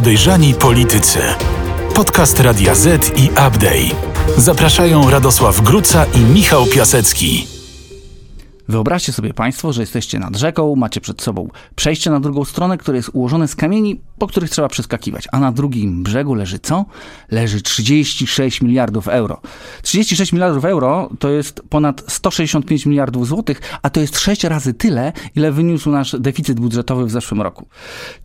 Podejrzani Politycy. Podcast Radia Z i Update. Zapraszają Radosław Gruca i Michał Piasecki. Wyobraźcie sobie Państwo, że jesteście nad rzeką, macie przed sobą przejście na drugą stronę, które jest ułożone z kamieni, po których trzeba przeskakiwać. A na drugim brzegu leży co? Leży 36 miliardów euro. 36 miliardów euro to jest ponad 165 miliardów złotych, a to jest 6 razy tyle, ile wyniósł nasz deficyt budżetowy w zeszłym roku.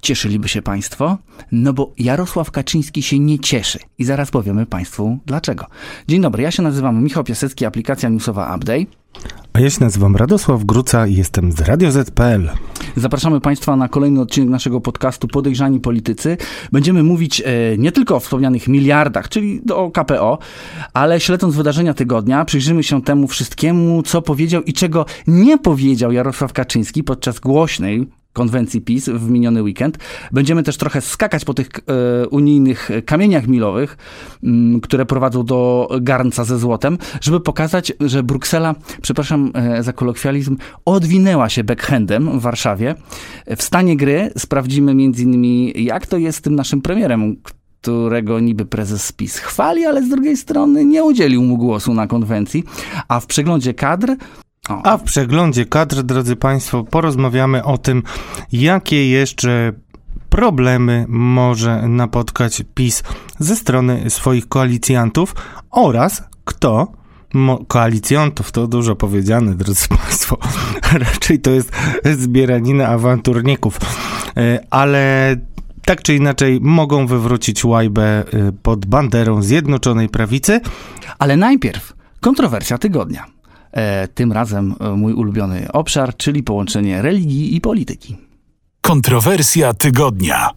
Cieszyliby się Państwo? No bo Jarosław Kaczyński się nie cieszy. I zaraz powiemy Państwu dlaczego. Dzień dobry, ja się nazywam Michał Piasecki, aplikacja newsowa Update. A ja się nazywam Radosław Gruca i jestem z Radio Z.pl. Zapraszamy Państwa na kolejny odcinek naszego podcastu Podejrzani Politycy. Będziemy mówić e, nie tylko o wspomnianych miliardach, czyli o KPO, ale śledząc wydarzenia tygodnia, przyjrzymy się temu wszystkiemu, co powiedział i czego nie powiedział Jarosław Kaczyński podczas głośnej konwencji PiS w miniony weekend. Będziemy też trochę skakać po tych e, unijnych kamieniach milowych, m, mm, które prowadzą do garnca ze złotem, żeby pokazać, że Bruksela, przepraszam e, za kolokwializm, odwinęła się backhandem w Warszawie. W stanie gry sprawdzimy między innymi, jak to jest z tym naszym premierem, którego niby prezes PiS chwali, ale z drugiej strony nie udzielił mu głosu na konwencji. A w przeglądzie kadr a w przeglądzie kadr, drodzy Państwo, porozmawiamy o tym, jakie jeszcze problemy może napotkać PiS ze strony swoich koalicjantów oraz kto koalicjantów, to dużo powiedziane, drodzy Państwo. Raczej to jest zbieranina awanturników. E, ale tak czy inaczej mogą wywrócić łajbę e, pod banderą Zjednoczonej Prawicy. Ale najpierw kontrowersja tygodnia. E, tym razem e, mój ulubiony obszar, czyli połączenie religii i polityki. Kontrowersja tygodnia.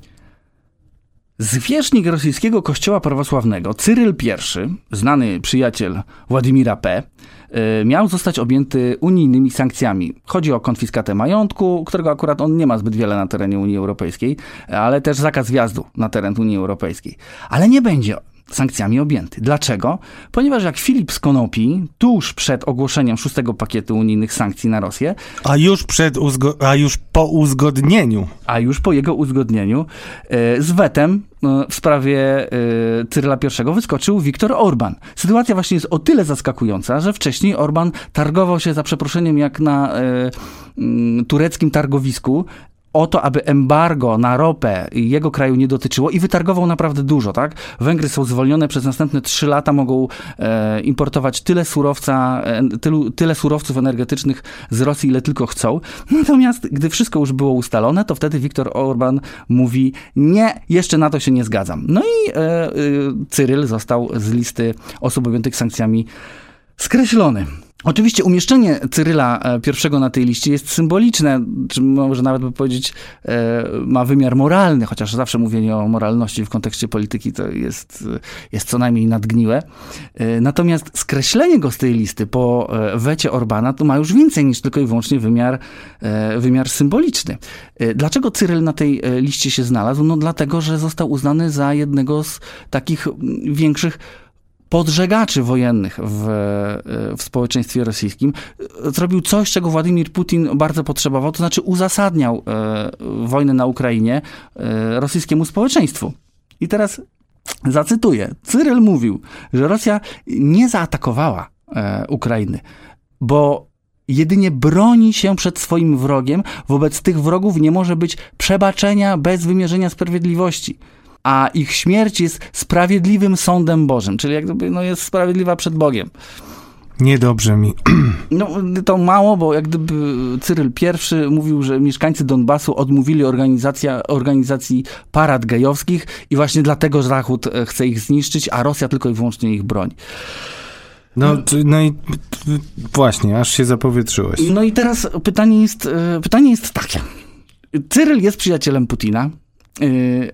Zwierzchnik rosyjskiego kościoła prawosławnego, Cyryl I, znany przyjaciel Władimira P., e, miał zostać objęty unijnymi sankcjami. Chodzi o konfiskatę majątku, którego akurat on nie ma zbyt wiele na terenie Unii Europejskiej, ale też zakaz wjazdu na teren Unii Europejskiej. Ale nie będzie sankcjami objęty. Dlaczego? Ponieważ jak Filip Skonopi tuż przed ogłoszeniem szóstego pakietu unijnych sankcji na Rosję, a już przed a już po uzgodnieniu, a już po jego uzgodnieniu e, z wetem e, w sprawie e, Cyryla I wyskoczył Viktor Orban. Sytuacja właśnie jest o tyle zaskakująca, że wcześniej Orban targował się za przeproszeniem jak na tureckim targowisku o to, aby embargo na ropę jego kraju nie dotyczyło i wytargował naprawdę dużo, tak? Węgry są zwolnione przez następne trzy lata, mogą e, importować tyle surowca, e, tylu, tyle surowców energetycznych z Rosji, ile tylko chcą. Natomiast gdy wszystko już było ustalone, to wtedy Viktor Orban mówi, nie, jeszcze na to się nie zgadzam. No i e, e Cyryl został z listy osób objętych sankcjami skreślony. Oczywiście umieszczenie Cyryla I e, na tej liście jest symboliczne, czy może nawet by powiedzieć e, ma wymiar moralny, chociaż zawsze mówienie o moralności w kontekście polityki to jest, jest co najmniej nadgniłe. E, natomiast skreślenie go z tej listy po wecie Orbana to ma już więcej niż tylko i wyłącznie wymiar, wymiar symboliczny. Dlaczego Cyryl na tej liście się znalazł? No dlatego, że został uznany za jednego z takich większych podżegaczy wojennych w, w społeczeństwie rosyjskim, zrobił coś, czego Władimir Putin bardzo potrzebował, to znaczy uzasadniał e, wojnę na Ukrainie e, rosyjskiemu społeczeństwu. I teraz zacytuję. Cyryl mówił, że Rosja nie zaatakowała e, Ukrainy, bo jedynie broni się przed swoim wrogiem. Wobec tych wrogów nie może być przebaczenia bez wymierzenia sprawiedliwości a ich śmierć jest sprawiedliwym sądem Bożym, czyli jak gdyby no, jest sprawiedliwa przed Bogiem. Niedobrze mi. No to mało, bo jak gdyby Cyryl I mówił, że mieszkańcy Donbasu odmówili organizacja, organizacji parad gejowskich i właśnie dlatego Zachód e, chce ich zniszczyć, a Rosja tylko i wyłącznie ich broni. No, no i właśnie, aż się zapowietrzyłeś. No i teraz pytanie jest, e, pytanie jest takie. Cyryl jest przyjacielem Putina,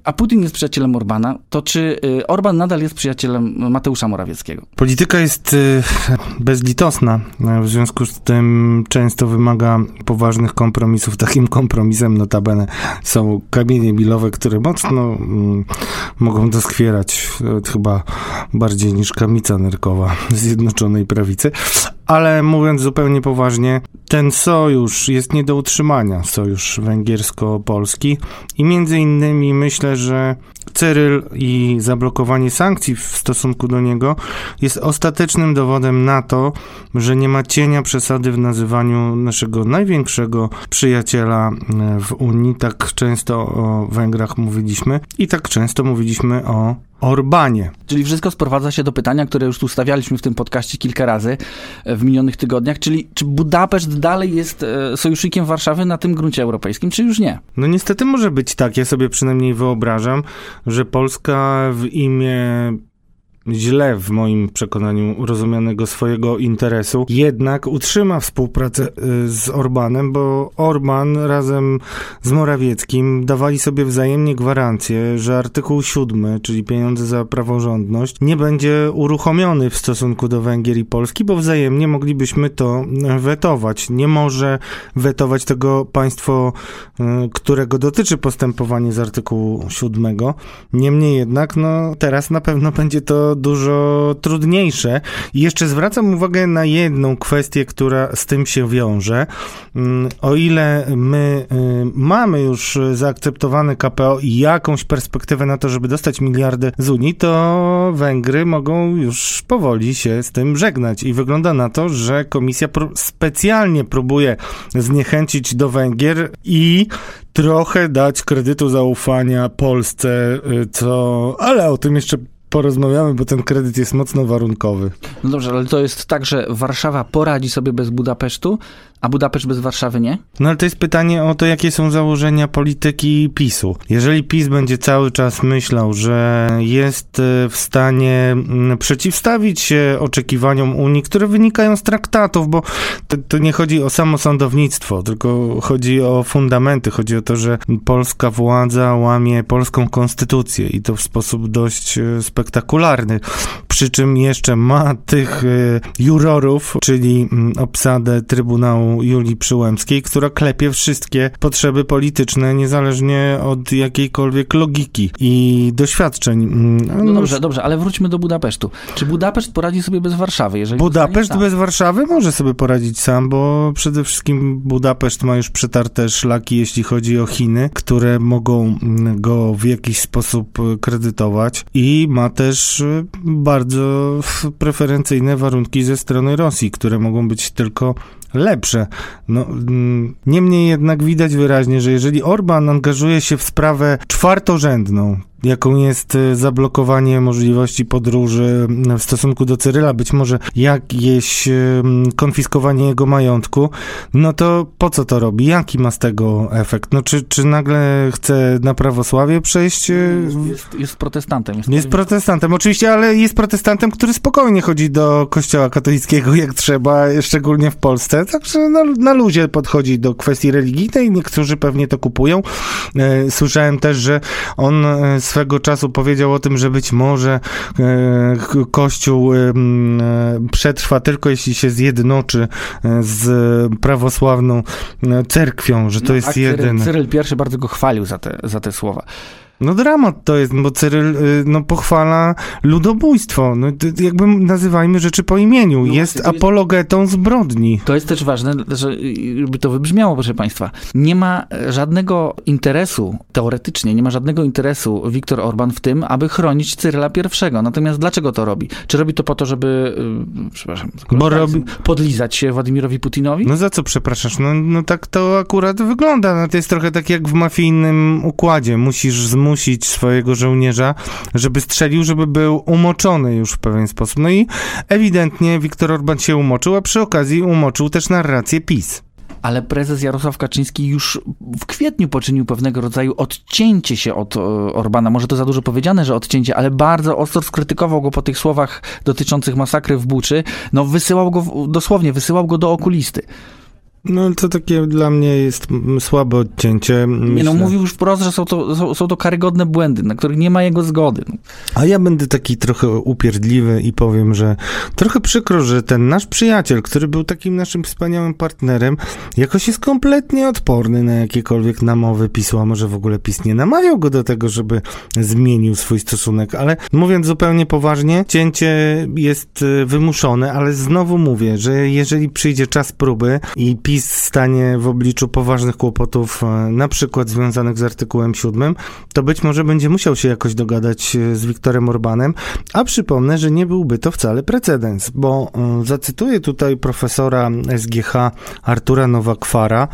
a Putin jest przyjacielem Orbana, to czy y, Orban nadal jest przyjacielem Mateusza Morawieckiego? Polityka jest y, bezlitosna, w związku z tym często wymaga poważnych kompromisów. Takim kompromisem notabene są kamienie milowe, które mocno mm, mogą doskwierać chyba bardziej niż kamica nerkowa Zjednoczonej Prawicy. Ale mówiąc zupełnie poważnie, ten sojusz jest nie do utrzymania, sojusz węgiersko-polski i między innymi myślę, że Cyryl i zablokowanie sankcji w stosunku do niego jest ostatecznym dowodem na to, że nie ma cienia przesady w nazywaniu naszego największego przyjaciela e, w Unii. Tak często o Węgrach mówiliśmy i tak często mówiliśmy o Orbanie. Czyli wszystko sprowadza się do pytania, które już tu stawialiśmy w tym podcaście kilka razy e, w minionych tygodniach, czyli czy Budapeszt dalej jest e, sojusznikiem Warszawy na tym gruncie europejskim, czy już nie? No niestety może być tak. Ja sobie przynajmniej wyobrażam, że Polska w imię źle w moim przekonaniu rozumianego swojego interesu, jednak utrzyma współpracę y, z Orbanem, bo Orban razem z Morawieckim dawali sobie wzajemnie gwarancję, że artykuł 7, czyli pieniądze za praworządność, nie będzie uruchomiony w stosunku do Węgier i Polski, bo wzajemnie moglibyśmy to wetować. Nie może wetować tego państwo, y, którego dotyczy postępowanie z artykułu 7. Niemniej jednak, no teraz na pewno będzie to dużo trudniejsze. I jeszcze zwracam uwagę na jedną kwestię, która z tym się wiąże. Mm, o ile my y, mamy już zaakceptowane KPO i jakąś perspektywę na to, żeby dostać miliardy z Unii, to Węgry mogą już powoli się z tym żegnać. I wygląda na to, że komisja specjalnie próbuje zniechęcić do Węgier i trochę dać kredytu zaufania Polsce, y, co, ale o tym jeszcze porozmawiamy, bo ten kredyt jest mocno warunkowy. No dobrze, ale to jest tak, że Warszawa poradzi sobie bez Budapesztu, a Budapeszt bez Warszawy nie? No ale to jest pytanie o to, jakie są założenia polityki PiSu. Jeżeli PiS będzie cały czas myślał, że jest e, w stanie przeciwstawić się oczekiwaniom Unii, które wynikają z traktatów, bo to, to nie chodzi o samo sądownictwo, tylko chodzi o fundamenty. Chodzi o to, że polska władza łamie polską konstytucję i to w sposób dość e, spektakularny. Przy czym jeszcze ma tych e, jurorów, czyli obsadę Trybunału Julii Przyłębskiej, która klepie wszystkie potrzeby polityczne, niezależnie od jakiejkolwiek logiki i doświadczeń. Mm, no dobrze, dobrze, ale wróćmy do Budapesztu. Czy Budapeszt poradzi sobie bez Warszawy? Jeżeli Budapeszt bez Warszawy może sobie poradzić sam, bo przede wszystkim Budapeszt ma już przetarte szlaki, jeśli chodzi o Chiny, które mogą mm, go w jakiś sposób kredytować i ma też y, bardzo preferencyjne warunki ze strony Rosji, które mogą być tylko lepsze. No, mm, niemniej jednak widać wyraźnie, że jeżeli Orban angażuje się w sprawę czwartorzędną, jaką jest y, zablokowanie możliwości podróży w stosunku do Cyryla, być może jakieś y, konfiskowanie jego majątku, no to po co to robi? Jaki ma z tego efekt? No czy, czy nagle chce na prawosławie przejść? Y, jest, jest, protestantem. Jest, jest protestantem, oczywiście, ale jest protestantem, który spokojnie chodzi do kościoła katolickiego jak trzeba, szczególnie w Polsce, także na, na luzie podchodzi do kwestii religijnej, niektórzy pewnie to kupują. E, słyszałem też, że on swego czasu powiedział o tym, że być może e, Kościół e, przetrwa tylko jeśli się zjednoczy e, z prawosławną cerkwią, że to no, jest jeden. Cyryl I bardzo go chwalił za te, za te słowa. No dramat to jest, bo Cyryl y, no, pochwala ludobójstwo. No, jakby nazywajmy rzeczy po imieniu. No jest apologetą zbrodni. To jest też ważne, żeby to wybrzmiało, proszę Państwa. Nie ma żadnego interesu, teoretycznie, nie ma żadnego interesu Viktor Orban w tym, aby chronić Cyryla I. Natomiast dlaczego to robi? Czy robi to po to, żeby, y, przepraszam, bo robi... podlizać się Władimirowi Putinowi? No za co przepraszasz? No, no tak to akurat wygląda. No, to jest trochę tak jak w mafijnym układzie. Musisz zmusić zmusić swojego żołnierza, żeby strzelił, żeby był umoczony już w pewien sposób. No i ewidentnie Viktor Orban się umoczył, a przy okazji umoczył też narrację PiS ale prezes Jarosław Kaczyński już w kwietniu poczynił pewnego rodzaju odcięcie się od e, Orbana. Może to za dużo powiedziane, że odcięcie, ale bardzo ostro skrytykował go po tych słowach dotyczących masakry w Buczy. No wysyłał go, dosłownie wysyłał go do okulisty. No to takie dla mnie jest słabe odcięcie. Nie, Myślę. no mówił już wprost, że są to, są, są to karygodne błędy, na których nie ma jego zgody. A ja będę taki trochę upierdliwy i powiem, że trochę przykro, że ten nasz przyjaciel, który był takim naszym wspaniałym partnerem, jakoś jest kompletnie odporny na jakiekolwiek namowy PiSu, a może w ogóle PiS nie namawiał go do tego, żeby zmienił swój stosunek. Ale mówiąc zupełnie poważnie, cięcie jest y, wymuszone, ale znowu mówię, że jeżeli przyjdzie czas próby i PiS stanie w obliczu poważnych kłopotów, e, na przykład związanych z artykułem 7, to być może będzie musiał się jakoś dogadać e, z Wiktorem Orbanem, a przypomnę, że nie byłby to wcale precedens, bo e, zacytuję tutaj profesora SGH Artura Nowakwara,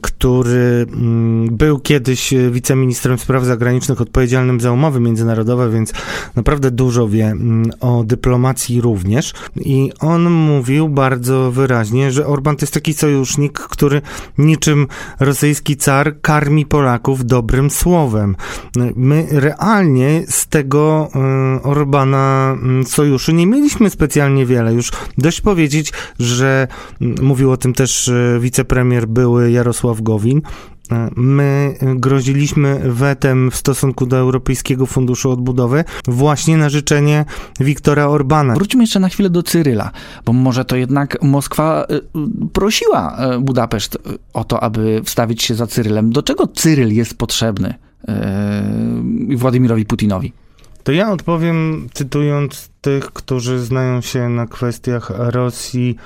który mm, był kiedyś wiceministrem spraw zagranicznych odpowiedzialnym za umowy międzynarodowe, więc naprawdę dużo wie mm, o dyplomacji również. I on mówił bardzo wyraźnie, że Orban to jest taki sojusznik, który niczym rosyjski car karmi Polaków dobrym słowem. My realnie z tego y, Orbana sojuszu nie mieliśmy specjalnie wiele. Już dość powiedzieć, że mówił o tym też y, wicepremier były Jarosław Gowin, My groziliśmy wetem w stosunku do Europejskiego Funduszu Odbudowy właśnie na życzenie Wiktora Orbana. Wróćmy jeszcze na chwilę do Cyryla, bo może to jednak Moskwa y, prosiła y, Budapeszt y, o to, aby wstawić się za Cyrylem. Do czego Cyryl jest potrzebny Władimirowi Putinowi? To ja odpowiem cytując tych, którzy znają się na kwestiach Rosji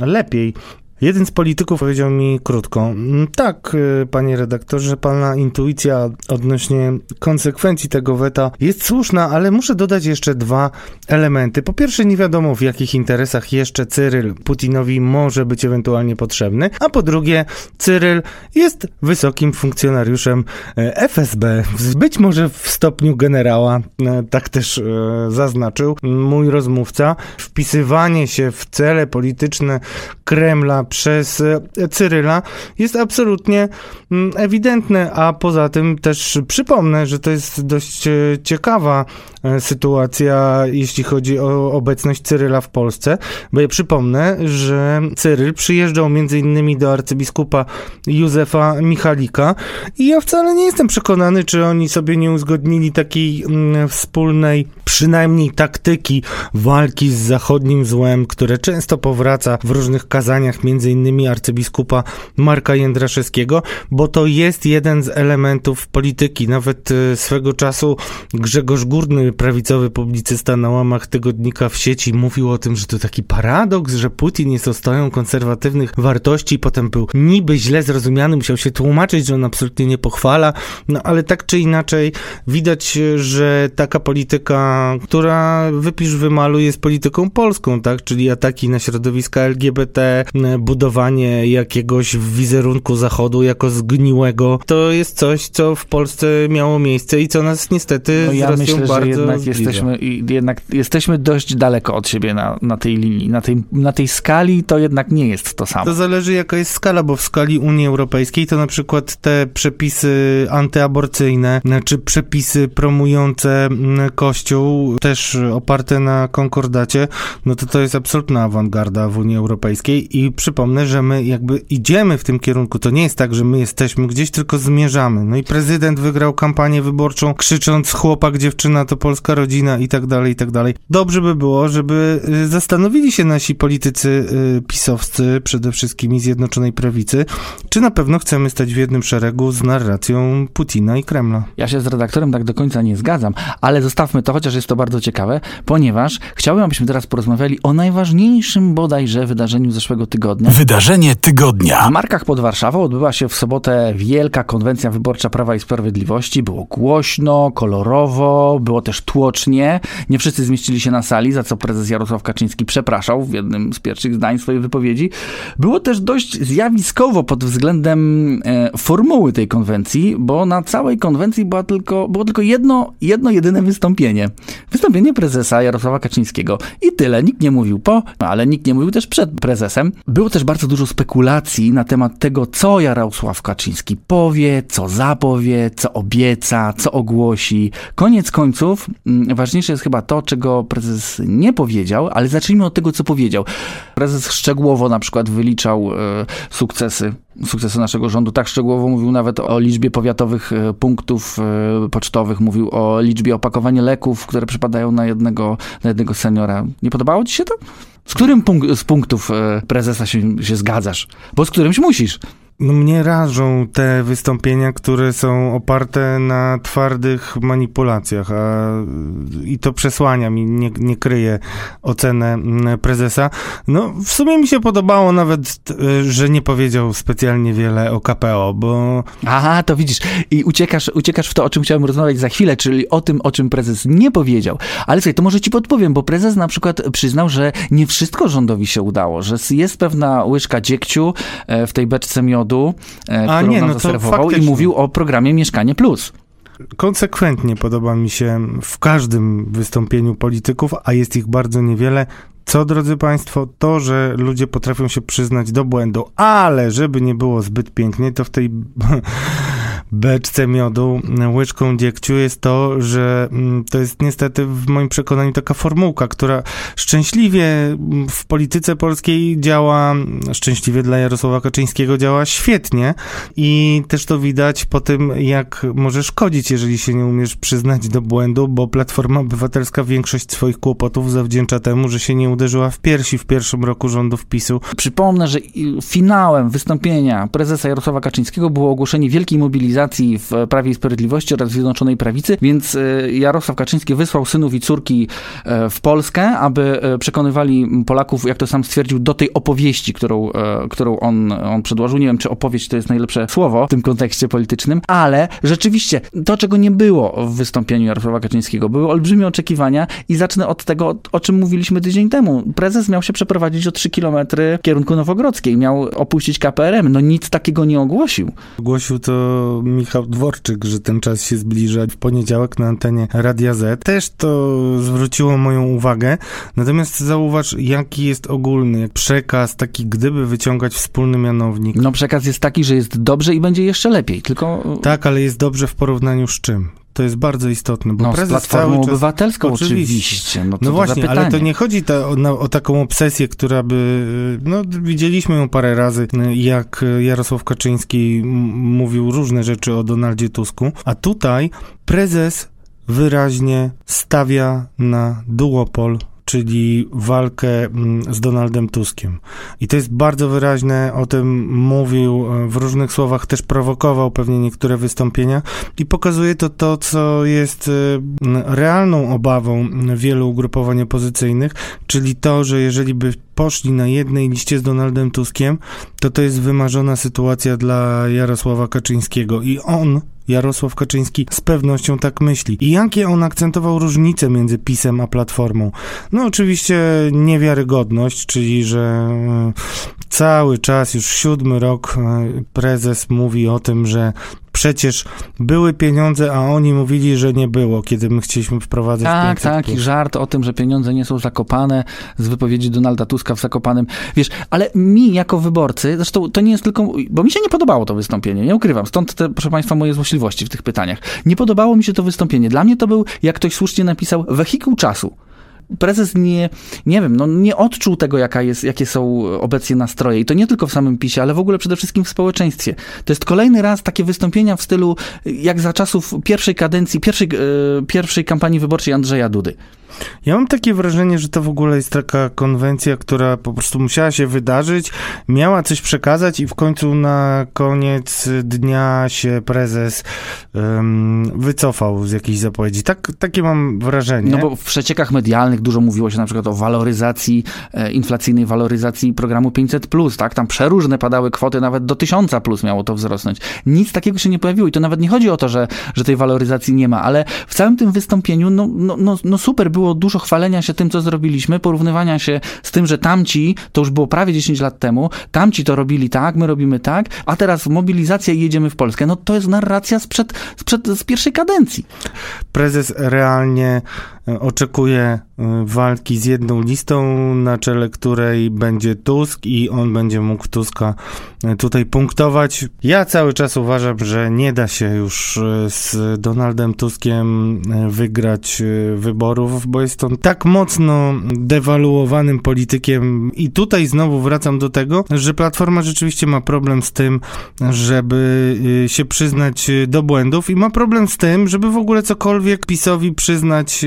lepiej. Jeden z polityków powiedział mi krótko: "Mm, Tak, y, panie redaktorze, pana intuicja odnośnie konsekwencji tego weta jest słuszna, ale muszę dodać jeszcze dwa elementy. Po pierwsze, nie wiadomo w jakich interesach jeszcze Cyryl Putinowi może być ewentualnie potrzebny, a po drugie, Cyryl jest wysokim funkcjonariuszem e, FSB, być może w stopniu generała, e, tak też zaznaczył mój rozmówca. Wpisywanie się w cele polityczne Kremla przez e, Cyryla jest absolutnie mm, ewidentne, a poza tym też przypomnę, że to jest dość e, ciekawa sytuacja, jeśli chodzi o obecność Cyryla w Polsce, bo ja przypomnę, że Cyryl przyjeżdżał między innymi do arcybiskupa Józefa Michalika i ja wcale nie jestem przekonany, czy oni sobie nie uzgodnili takiej mm, wspólnej, przynajmniej taktyki walki z zachodnim złem, które często powraca w różnych kazaniach, między innymi arcybiskupa Marka Jędraszewskiego, bo to jest jeden z elementów polityki. Nawet y, swego czasu Grzegorz Górny, prawicowy publicysta na łamach tygodnika w sieci, mówił o tym, że to taki paradoks, że Putin jest ostoją konserwatywnych wartości, potem był niby źle zrozumiany, musiał się tłumaczyć, że on absolutnie nie pochwala, no ale tak czy inaczej widać, że taka polityka, która wypisz wymalu jest polityką polską, tak, czyli ataki na środowiska LGBT, budowanie jakiegoś wizerunku Zachodu jako zgniłego, to jest coś, co w Polsce miało miejsce i co nas niestety No z ja Rosją myślę, bardzo jednak zbliża. jesteśmy, jednak jesteśmy dość daleko od siebie na, na tej linii. Na tej, na tej skali to jednak nie jest to samo. To zależy jaka jest skala, bo w skali Unii Europejskiej to na przykład te przepisy antyaborcyjne, czy przepisy promujące mm, Kościół, też oparte na konkordacie, no to to jest absolutna awangarda w Unii Europejskiej i przypomnę, że my jakby idziemy w tym kierunku. To nie jest tak, że my jesteśmy gdzieś, tylko zmierzamy. No i prezydent wygrał kampanię wyborczą krzycząc chłopak, dziewczyna to polska rodzina i tak dalej, i tak dalej. Dobrze by było, żeby y, zastanowili się nasi politycy y, pisowscy, przede wszystkim Zjednoczonej Prawicy, czy na pewno chcemy stać w jednym szeregu z narracją Putina i Kremla. Ja się z redaktorem tak do końca nie zgadzam, ale zostawmy to, chociaż jest to bardzo ciekawe, ponieważ chciałbym, abyśmy teraz porozmawiali o najważniejszym bodajże wydarzeniu zeszłego tygodnia. Wydarzenie W tygodnia. Markach pod Warszawą odbyła się w sobotę wielka konwencja wyborcza Prawa i Sprawiedliwości. Było głośno, kolorowo, było też tłocznie. Nie wszyscy zmieścili się na sali, za co prezes Jarosław Kaczyński przepraszał w jednym z pierwszych zdań swojej wypowiedzi. Było też dość zjawiskowo pod względem e, formuły tej konwencji, bo na całej konwencji była tylko, było tylko jedno, jedno jedyne wystąpienie. Wystąpienie prezesa Jarosława Kaczyńskiego. I tyle. Nikt nie mówił po, ale nikt nie mówił też przed prezesem. Było też bardzo dużo spekulacji na temat tego, co Jarosław Kaczyński powie, co zapowie, co obieca, co ogłosi. Koniec końców, ważniejsze jest chyba to, czego prezes nie powiedział, ale zacznijmy od tego, co powiedział. Prezes szczegółowo na przykład wyliczał e, sukcesy sukcesy naszego rządu. Tak szczegółowo mówił nawet o liczbie powiatowych e, punktów e, pocztowych, mówił o liczbie opakowania leków, które przypadają na jednego, na jednego seniora. Nie podobało ci się to? Z którym punk z punktów prezesa się, się zgadzasz? Bo z którymś musisz. No mnie rażą te wystąpienia, które są oparte na twardych manipulacjach, a i to przesłania mi, nie, nie kryje ocenę mm, prezesa. No w sumie mi się podobało nawet, że nie powiedział specjalnie wiele o KPO, bo... Aha, to widzisz. I uciekasz, uciekasz w to, o czym chciałem rozmawiać za chwilę, czyli o tym, o czym prezes nie powiedział. Ale słuchaj, to może ci podpowiem, bo prezes na przykład przyznał, że nie wszystko rządowi się udało, że jest pewna łyżka dziegciu e, w tej beczce miodu, miodu, e, A, którą nie, nam no zaserwował i mówił o programie Mieszkanie Plus konsekwentnie podoba mi się w każdym wystąpieniu polityków, a jest ich bardzo niewiele. Co, drodzy Państwo, to, że ludzie potrafią się przyznać do błędu, ale żeby nie było zbyt pięknie, to w tej beczce miodu łyżką dziegciu jest to, że mm, to jest niestety w moim przekonaniu taka formułka, która szczęśliwie w polityce polskiej działa, szczęśliwie dla Jarosława Kaczyńskiego działa świetnie i też to widać po tym, jak może szkodzić, jeżeli się nie umiesz przyznać do błędu, bo Platforma Obywatelska większość swoich kłopotów zawdzięcza temu, że się nie uderzyła w piersi w pierwszym roku rządów PiSu. Przypomnę, że finałem wystąpienia prezesa Jarosława Kaczyńskiego było ogłoszenie wielkiej mobilizacji w Prawie i Sprawiedliwości oraz Zjednoczonej Prawicy, więc e, Jarosław Kaczyński wysłał synów i córki e, w Polskę, aby e, przekonywali Polaków, jak to sam stwierdził, do tej opowieści, którą, którą on, on przedłożył. Nie wiem, czy opowieść to jest najlepsze słowo w tym kontekście politycznym, ale rzeczywiście to, czego nie było w wystąpieniu Jarosława Kaczyńskiego, były olbrzymie oczekiwania i zacznę od tego, o czym mówiliśmy tydzień temu. Prezes miał się przeprowadzić o 3 kilometry w kierunku Nowogrodzkiej, miał opuścić KPRM. No nic takiego nie ogłosił. Ogłosił to Michał Dworczyk, że ten czas się zbliża w poniedziałek na antenie Radia Z. Też to zwróciło moją uwagę. Natomiast zauważ, jaki jest ogólny przekaz, taki gdyby wyciągać wspólny mianownik. No przekaz jest taki, że jest dobrze i będzie jeszcze lepiej, tylko... Tak, ale jest dobrze w porównaniu z czym? To jest bardzo istotne, bo no, prezes z Platformą czas... Obywatelską oczywiście. oczywiście. No, no właśnie, ale to nie chodzi o, o, taką obsesję, która by, no widzieliśmy ją parę razy, jak Jarosław Kaczyński mówił różne rzeczy o Donaldzie Tusku, a tutaj prezes wyraźnie stawia na duopol czyli walkę mm, z Donaldem Tuskiem. I to jest bardzo wyraźne, o tym mówił e, w różnych słowach, też prowokował pewnie niektóre wystąpienia i pokazuje to to, co jest e, realną obawą wielu ugrupowań opozycyjnych, czyli to, że jeżeli by poszli na jednej liście z Donaldem Tuskiem, to to jest wymarzona sytuacja dla Jarosława Kaczyńskiego i on Jarosław Kaczyński z pewnością tak myśli. I jakie on akcentował różnice między PiSem a Platformą? No oczywiście niewiarygodność, czyli że e, cały czas, już siódmy rok e, prezes mówi o tym, że przecież były pieniądze, a oni mówili, że nie było, kiedy my chcieliśmy wprowadzać Tak, tak, i żart o tym, że pieniądze nie są zakopane z wypowiedzi Donalda Tuska w Zakopanym. Wiesz, ale mi jako wyborcy, zresztą to nie jest tylko, bo mi się nie podobało to wystąpienie, nie ukrywam, stąd te, proszę Państwa, moje złośliwości w tych pytaniach. Nie podobało mi się to wystąpienie. Dla mnie to był, jak ktoś słusznie napisał, wehikuł czasu prezes nie, nie wiem, no nie odczuł tego, jaka jest, jakie są obecnie nastroje. I to nie tylko w samym PiSie, ale w ogóle przede wszystkim w społeczeństwie. To jest kolejny raz takie wystąpienia w stylu, jak za czasów pierwszej kadencji, pierwszej, e, pierwszej kampanii wyborczej Andrzeja Dudy. Ja mam takie wrażenie, że to w ogóle jest taka konwencja, która po prostu musiała się wydarzyć, miała coś przekazać i w końcu na koniec dnia się prezes um, wycofał z jakiejś zapowiedzi. Tak, takie mam wrażenie. No bo w przeciekach medialnych dużo mówiło się na przykład o waloryzacji, e, inflacyjnej waloryzacji programu 500+, plus, tak? Tam przeróżne padały kwoty, nawet do 1000 plus miało to wzrosnąć. Nic takiego się nie pojawiło i to nawet nie chodzi o to, że, że tej waloryzacji nie ma, ale w całym tym wystąpieniu, no, no, no, no super było było dużo chwalenia się tym, co zrobiliśmy, porównywania się z tym, że tamci, to już było prawie 10 lat temu, tamci to robili tak, my robimy tak, a teraz mobilizacja i jedziemy w Polskę. No to jest narracja sprzed, sprzed z pierwszej kadencji. Prezes realnie e, oczekuje e, walki z jedną listą, na czele której będzie Tusk i on będzie mógł Tuska tutaj punktować. Ja cały czas uważam, że nie da się już z Donaldem Tuskiem wygrać wyborów, bo jest on tak mocno dewaluowanym politykiem i tutaj znowu wracam do tego, że Platforma rzeczywiście ma problem z tym, żeby się przyznać do błędów i ma problem z tym, żeby w ogóle cokolwiek PiSowi przyznać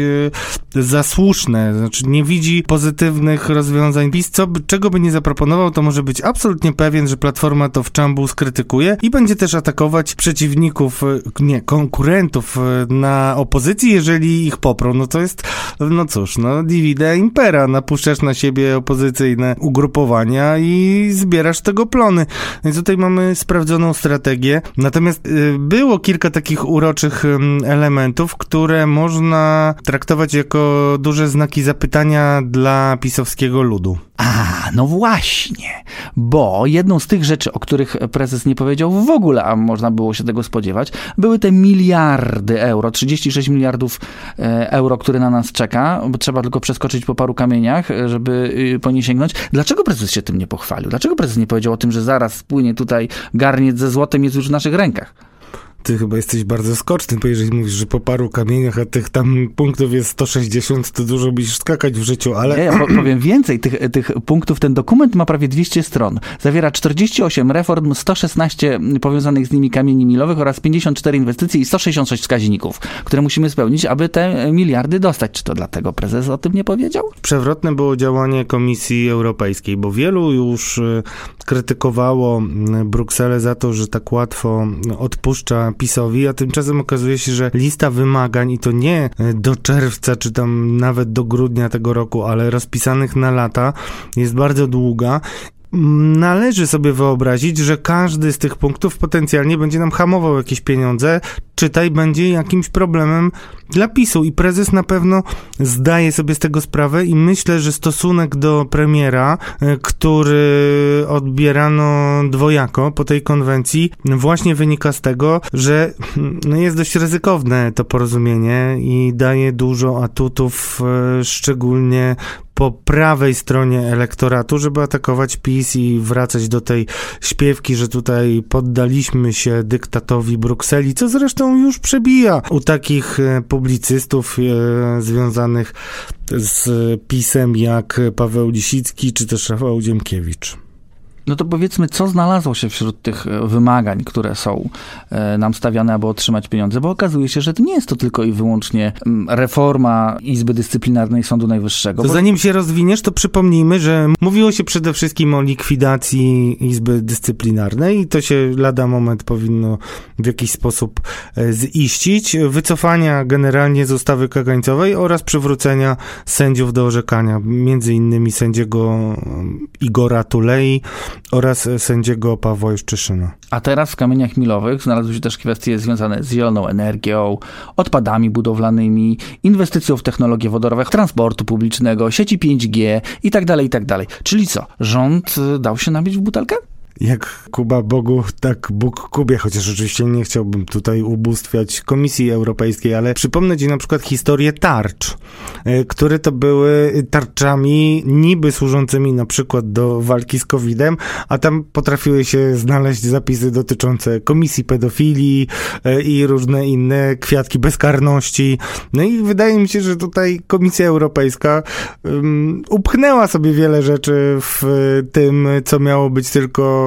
e, za słuszne. Znaczy nie widzi pozytywnych rozwiązań. PiS, co, czego by nie zaproponował, to może być absolutnie pewien, że Platforma to w czambu skrytykuje i będzie też atakować przeciwników, nie, konkurentów na opozycji, jeżeli ich poprą. No to jest, no cóż, no divide impera. Napuszczasz na siebie opozycyjne ugrupowania i zbierasz tego plony. Więc tutaj mamy sprawdzoną strategię. Natomiast było kilka takich uroczych elementów, które można traktować jako duże znaki zapytania dla pisowskiego ludu. A, no właśnie, bo jedną z tych rzeczy, o których prezes nie powiedział w ogóle, a można było się tego spodziewać, były te miliardy euro, 36 miliardów e, euro, które na nas czeka, bo trzeba tylko przeskoczyć po paru kamieniach, e, żeby y, po nie sięgnąć. Dlaczego prezes się tym nie pochwalił? Dlaczego prezes nie powiedział o tym, że zaraz spłynie tutaj garniec ze złotem jest już w naszych rękach? Ty chyba jesteś bardzo skoczny, bo jeżeli mówisz, że po paru kamieniach, a tych tam punktów jest 160, to dużo musisz skakać w życiu, ale... Nie, ja powiem więcej, tych, tych punktów, ten dokument ma prawie 200 stron. Zawiera 48 reform, 116 powiązanych z nimi kamieni milowych oraz 54 inwestycje i 166 wskaźników, które musimy spełnić, aby te miliardy dostać. Czy to dlatego prezes o tym nie powiedział? Przewrotne było działanie Komisji Europejskiej, bo wielu już e, krytykowało Brukselę za to, że tak łatwo odpuszcza PiSowi, a tymczasem okazuje się, że lista wymagań i to nie e, do czerwca, czy tam nawet do grudnia tego roku, ale rozpisanych na lata jest bardzo długa należy sobie wyobrazić, że każdy z tych punktów potencjalnie będzie nam hamował jakieś pieniądze, czytaj, będzie jakimś problemem dla PiSu. I prezes na pewno zdaje sobie z tego sprawę i myślę, że stosunek do premiera, e, który odbierano dwojako po tej konwencji, właśnie wynika z tego, że mm, no jest dość ryzykowne to porozumienie i daje dużo atutów, e, szczególnie po prawej stronie elektoratu, żeby atakować PiS i wracać do tej śpiewki, że tutaj poddaliśmy się dyktatowi Brukseli, co zresztą już przebija u takich e, publicystów e, związanych z PiSem jak Paweł Lisicki czy też Rafał Dziemkiewicz. No to powiedzmy, co znalazło się wśród tych e, wymagań, które są e, nam stawiane, aby otrzymać pieniądze, bo okazuje się, że to nie jest to tylko i wyłącznie mm, reforma Izby Dyscyplinarnej Sądu Najwyższego. To bo... zanim się rozwiniesz, to przypomnijmy, że mówiło się przede wszystkim o likwidacji Izby Dyscyplinarnej i to się lada moment powinno w jakiś sposób e, ziścić, wycofania generalnie z ustawy kagańcowej oraz przywrócenia sędziów do orzekania, między innymi sędziego Igora Tulei, oraz sędziego Pawła Juszczyszyna. A teraz w kamieniach milowych znalazły się też kwestie związane z zieloną energią, odpadami budowlanymi, inwestycją w technologie wodorowe, transportu publicznego, sieci 5G i tak dalej, i tak dalej. Czyli co, rząd y, dał się nabić w butelkę? Jak Kuba Bogu, tak Bóg Kubie, chociaż oczywiście nie chciałbym tutaj ubóstwiać Komisji Europejskiej, ale przypomnę Ci na przykład historię tarcz, e, które to były tarczami niby służącymi na przykład do walki z COVID-em, a tam potrafiły się znaleźć zapisy dotyczące Komisji Pedofilii e, i różne inne kwiatki bezkarności. No i wydaje mi się, że tutaj Komisja Europejska um, upchnęła sobie wiele rzeczy w tym, co miało być tylko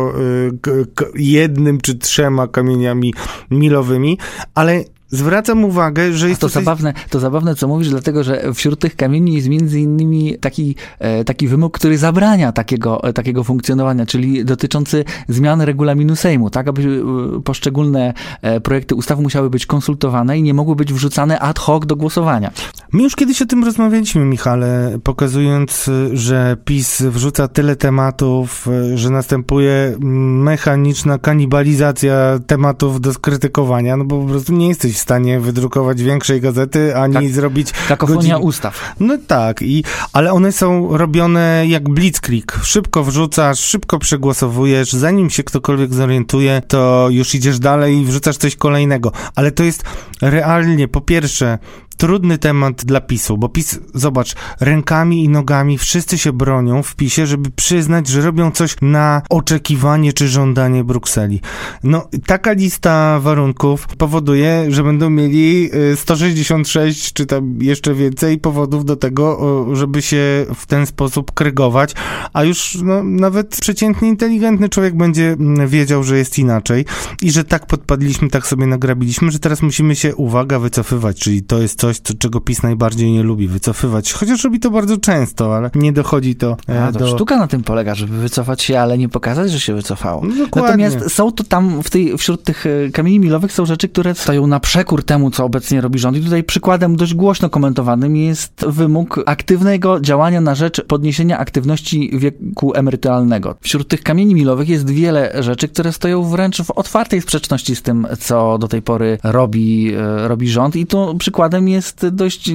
jednym czy trzema kamieniami milowymi, ale Zwracam uwagę, że jest to, zabawne, to zabawne, co mówisz, dlatego że wśród tych kamieni jest między innymi taki, e, taki wymóg, który zabrania takiego, e, takiego funkcjonowania, czyli dotyczący zmiany regulaminu Sejmu, tak aby e, poszczególne projekty ustaw musiały być konsultowane i nie mogły być wrzucane ad hoc do głosowania. My już kiedyś o tym rozmawialiśmy, Michale, pokazując, że PiS wrzuca tyle tematów, że następuje mechaniczna kanibalizacja tematów do skrytykowania, no bo po prostu nie jesteś w stanie wydrukować większej gazety, ani tak, zrobić... Kakofonia godzin... ustaw. No tak, i, ale one są robione jak blitzkrieg. Szybko wrzucasz, szybko przegłosowujesz, zanim się ktokolwiek zorientuje, to już idziesz dalej i wrzucasz coś kolejnego. Ale to jest realnie, po pierwsze, trudny temat dla PiSu, bo PiS, zobacz, rękami i nogami wszyscy się bronią w PiSie, żeby przyznać, że robią coś na oczekiwanie czy żądanie Brukseli. No, taka lista warunków powoduje, że będą mieli 166 y, czy tam jeszcze więcej powodów do tego, żeby się w ten sposób krygować, a już no, nawet przeciętnie inteligentny człowiek będzie mm, wiedział, że jest inaczej i że tak podpadliśmy, tak sobie nagrabiliśmy, że teraz musimy się, uwaga, wycofywać, czyli to jest coś, co, czego PiS najbardziej nie lubi, wycofywać, chociaż robi to bardzo często, ale nie dochodzi to, e, a, to do... Sztuka na tym polega, żeby wycofać się, ale nie pokazać, że się wycofało. No, Natomiast są to tam, w tej, wśród tych e, kamieni milowych są rzeczy, które stoją na przekór temu, co obecnie robi rząd i tutaj przykładem dość głośno komentowanym jest wymóg aktywnego działania na rzecz podniesienia aktywności wieku emerytalnego. Wśród tych kamieni milowych jest wiele rzeczy, które stoją wręcz w otwartej sprzeczności z tym, co do tej pory robi, e, robi rząd i tu przykładem jest dość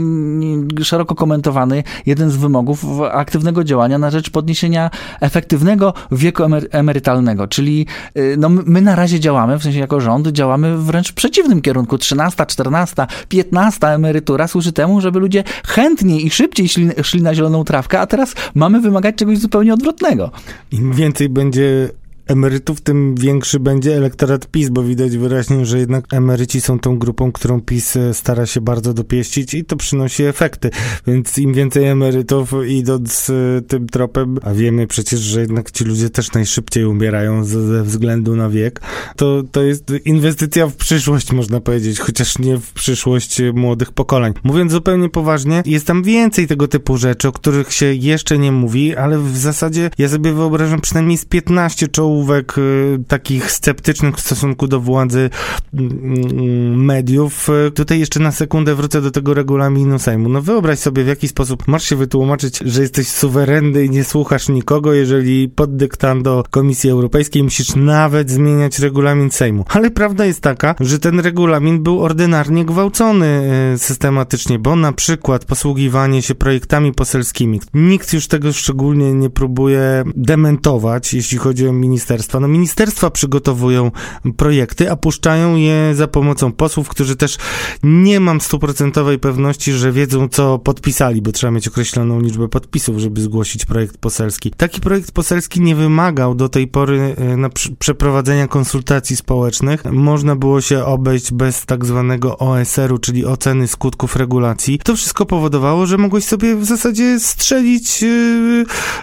szeroko komentowany jeden z wymogów aktywnego działania na rzecz podniesienia efektywnego wieku emerytalnego, czyli e, no, my na razie działamy, w sensie jako rząd działamy wręcz w przeciwnym kierunku. 13, 14, 15 emerytura służy temu, żeby ludzie chętniej i szybciej szli, szli na zieloną trawkę, a teraz mamy wymagać czegoś zupełnie odwrotnego. Im więcej będzie emerytów, tym większy będzie elektorat PiS, bo widać wyraźnie, że jednak emeryci są tą grupą, którą PiS e, stara się bardzo dopieścić i to przynosi efekty. Więc im więcej emerytów idąc e, tym tropem, a wiemy przecież, że jednak ci ludzie też najszybciej umierają ze względu na wiek, to, to jest inwestycja w przyszłość, można powiedzieć, chociaż nie w przyszłość młodych pokoleń. Mówiąc zupełnie poważnie, jest tam więcej tego typu rzeczy, o których się jeszcze nie mówi, ale w zasadzie ja sobie wyobrażam przynajmniej z 15 czołów y, takich sceptycznych w stosunku do władzy mm, mediów. Y, tutaj jeszcze na sekundę wrócę do tego regulaminu Sejmu. No wyobraź sobie, w jaki sposób masz się wytłumaczyć, że jesteś suwerenny i nie słuchasz nikogo, jeżeli pod dyktando Komisji Europejskiej musisz nawet zmieniać regulamin Sejmu. Ale prawda jest taka, że ten regulamin był ordynarnie gwałcony y, systematycznie, bo na przykład posługiwanie się projektami poselskimi. Nikt już tego szczególnie nie próbuje dementować, jeśli chodzi o minister ministerstwa. No ministerstwa przygotowują projekty, a puszczają je za pomocą posłów, którzy też nie mam stuprocentowej pewności, że wiedzą, co podpisali, bo trzeba mieć określoną liczbę podpisów, żeby zgłosić projekt poselski. Taki projekt poselski nie wymagał do tej pory e, na przeprowadzenia konsultacji społecznych. Można było się obejść bez tak zwanego OSR-u, czyli oceny skutków regulacji. To wszystko powodowało, że mogłeś sobie w zasadzie strzelić e,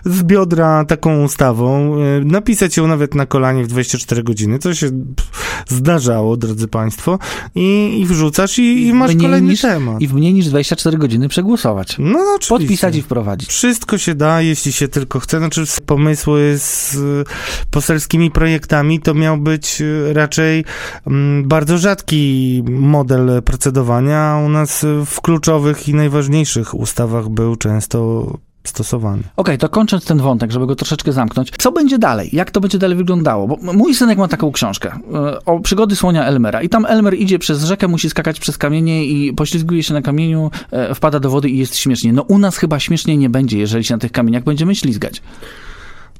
z biodra taką ustawą, e, napisać ją nawet na kolanie w 24 godziny, co się zdarzało, drodzy Państwo, i, i wrzucasz i, i masz kolejny niż, temat. I w mniej niż 24 godziny przegłosować. No, no oczywiście. Podpisać i wprowadzić. Wszystko się da, jeśli się tylko chce. Znaczy pomysły z poselskimi projektami to miał być e, raczej mm, bardzo rzadki model procedowania. U nas w kluczowych i najważniejszych ustawach był często stosowany. Okej, okay, to kończąc ten wątek, żeby go troszeczkę zamknąć, co będzie dalej? Jak to będzie dalej wyglądało? Bo mój synek ma taką książkę e, o przygody słonia Elmera i tam Elmer idzie przez rzekę, musi skakać przez kamienie i poślizguje się na kamieniu, e, wpada do wody i jest śmiesznie. No u nas chyba śmiesznie nie będzie, jeżeli się na tych kamieniach będziemy ślizgać.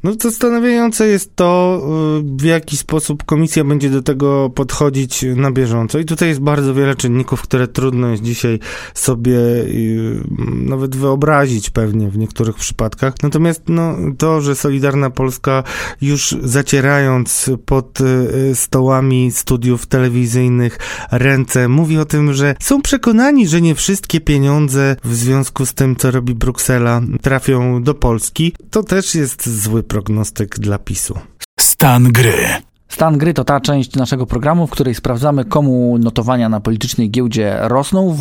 No zastanawiające jest to, y, w jaki sposób komisja będzie do tego podchodzić na bieżąco. I tutaj jest bardzo wiele czynników, które trudno jest dzisiaj sobie y, nawet wyobrazić pewnie w niektórych przypadkach. Natomiast no, to, że Solidarna Polska już zacierając pod y, stołami studiów telewizyjnych ręce, mówi o tym, że są przekonani, że nie wszystkie pieniądze w związku z tym, co robi Bruksela, trafią do Polski, to też jest zły prognostyk dla PiSu. Stan gry. Stan gry to ta część naszego programu, w której sprawdzamy, komu notowania na politycznej giełdzie rosną w,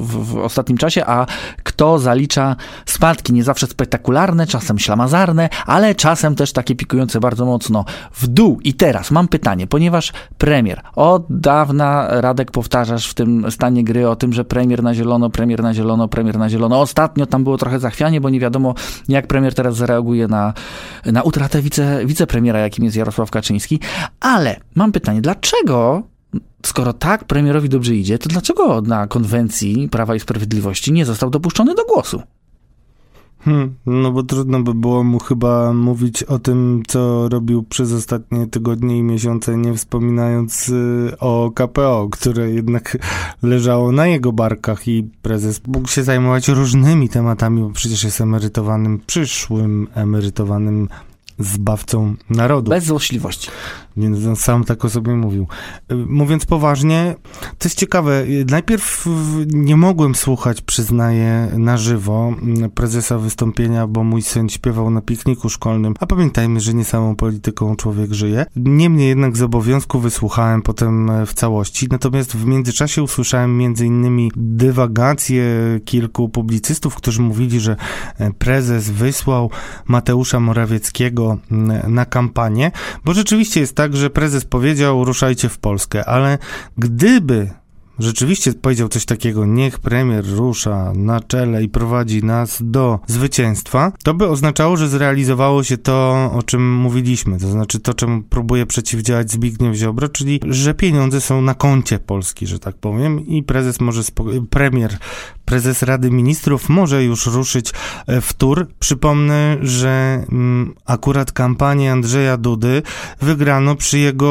w, w, ostatnim czasie, a kto zalicza spadki, nie zawsze spektakularne, czasem ślamazarne, ale czasem też takie pikujące bardzo mocno w dół. I teraz mam pytanie, ponieważ premier, od dawna Radek powtarzasz w tym stanie gry o tym, że premier na zielono, premier na zielono, premier na zielono. Ostatnio tam było trochę zachwianie, bo nie wiadomo, jak premier teraz zareaguje na, na utratę wice, wicepremiera, jakim jest Jarosław Kaczyński. Ale mam pytanie, dlaczego skoro tak premierowi dobrze idzie, to dlaczego na konwencji Prawa i Sprawiedliwości nie został dopuszczony do głosu? Hmm, no bo trudno by było mu chyba mówić o tym, co robił przez ostatnie tygodnie i miesiące, nie wspominając y, o KPO, które jednak leżało na jego barkach i prezes mógł się zajmować różnymi tematami, bo przecież jest emerytowanym, przyszłym emerytowanym zbawcą narodu. Bez złośliwości. Więc on sam tak o sobie mówił. Y, Mówiąc poważnie, to jest ciekawe. Y, Najpierw nie mogłem słuchać, przyznaję, na żywo mm, prezesa wystąpienia, bo mój syn śpiewał na pikniku szkolnym, a pamiętajmy, że nie samą polityką człowiek żyje. Niemniej jednak z obowiązku wysłuchałem potem e, w całości, natomiast w międzyczasie usłyszałem między innymi dywagacje kilku publicystów, którzy mówili, że e, prezes wysłał Mateusza Morawieckiego mm, na kampanię, bo rzeczywiście jest tak, że prezes powiedział ruszajcie w Polskę, ale gdyby rzeczywiście powiedział coś takiego, niech premier rusza na czele i prowadzi nas do zwycięstwa, to by oznaczało, że zrealizowało się to, o czym mówiliśmy, to znaczy to, czemu próbuje przeciwdziałać Zbigniew Ziobro, czyli że pieniądze są na koncie Polski, że tak powiem i prezes może, premier, prezes Rady Ministrów może już ruszyć e, w tur. Przypomnę, że mm, akurat kampanię Andrzeja Dudy wygrano przy jego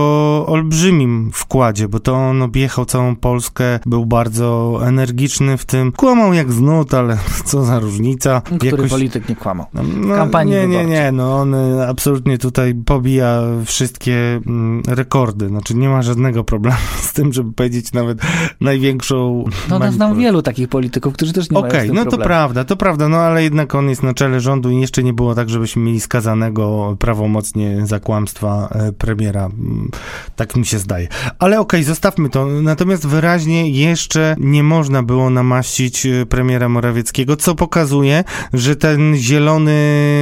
olbrzymim wkładzie, bo to on objechał całą Polskę, był bardzo energiczny w tym. Kłamał jak znud, ale co za różnica. Który polityk nie kłamał? No, w kampanii nie, nie, nie, no on y, absolutnie tutaj pobija wszystkie mm, rekordy. Znaczy nie ma żadnego problemu z tym, żeby powiedzieć nawet największą No, no znam wielu takich polityków, którzy też nie mają Okej, no to problemu. prawda, to prawda, no ale jednak on jest na czele rządu i jeszcze nie było tak, żebyśmy mieli skazanego prawomocnie za kłamstwa e, premiera. Mm, Tak mi się zdaje. Ale okej, zostawmy to. Natomiast wyraźnie jeszcze nie można było namaścić e, premiera Morawieckiego, co pokazuje, że ten zielony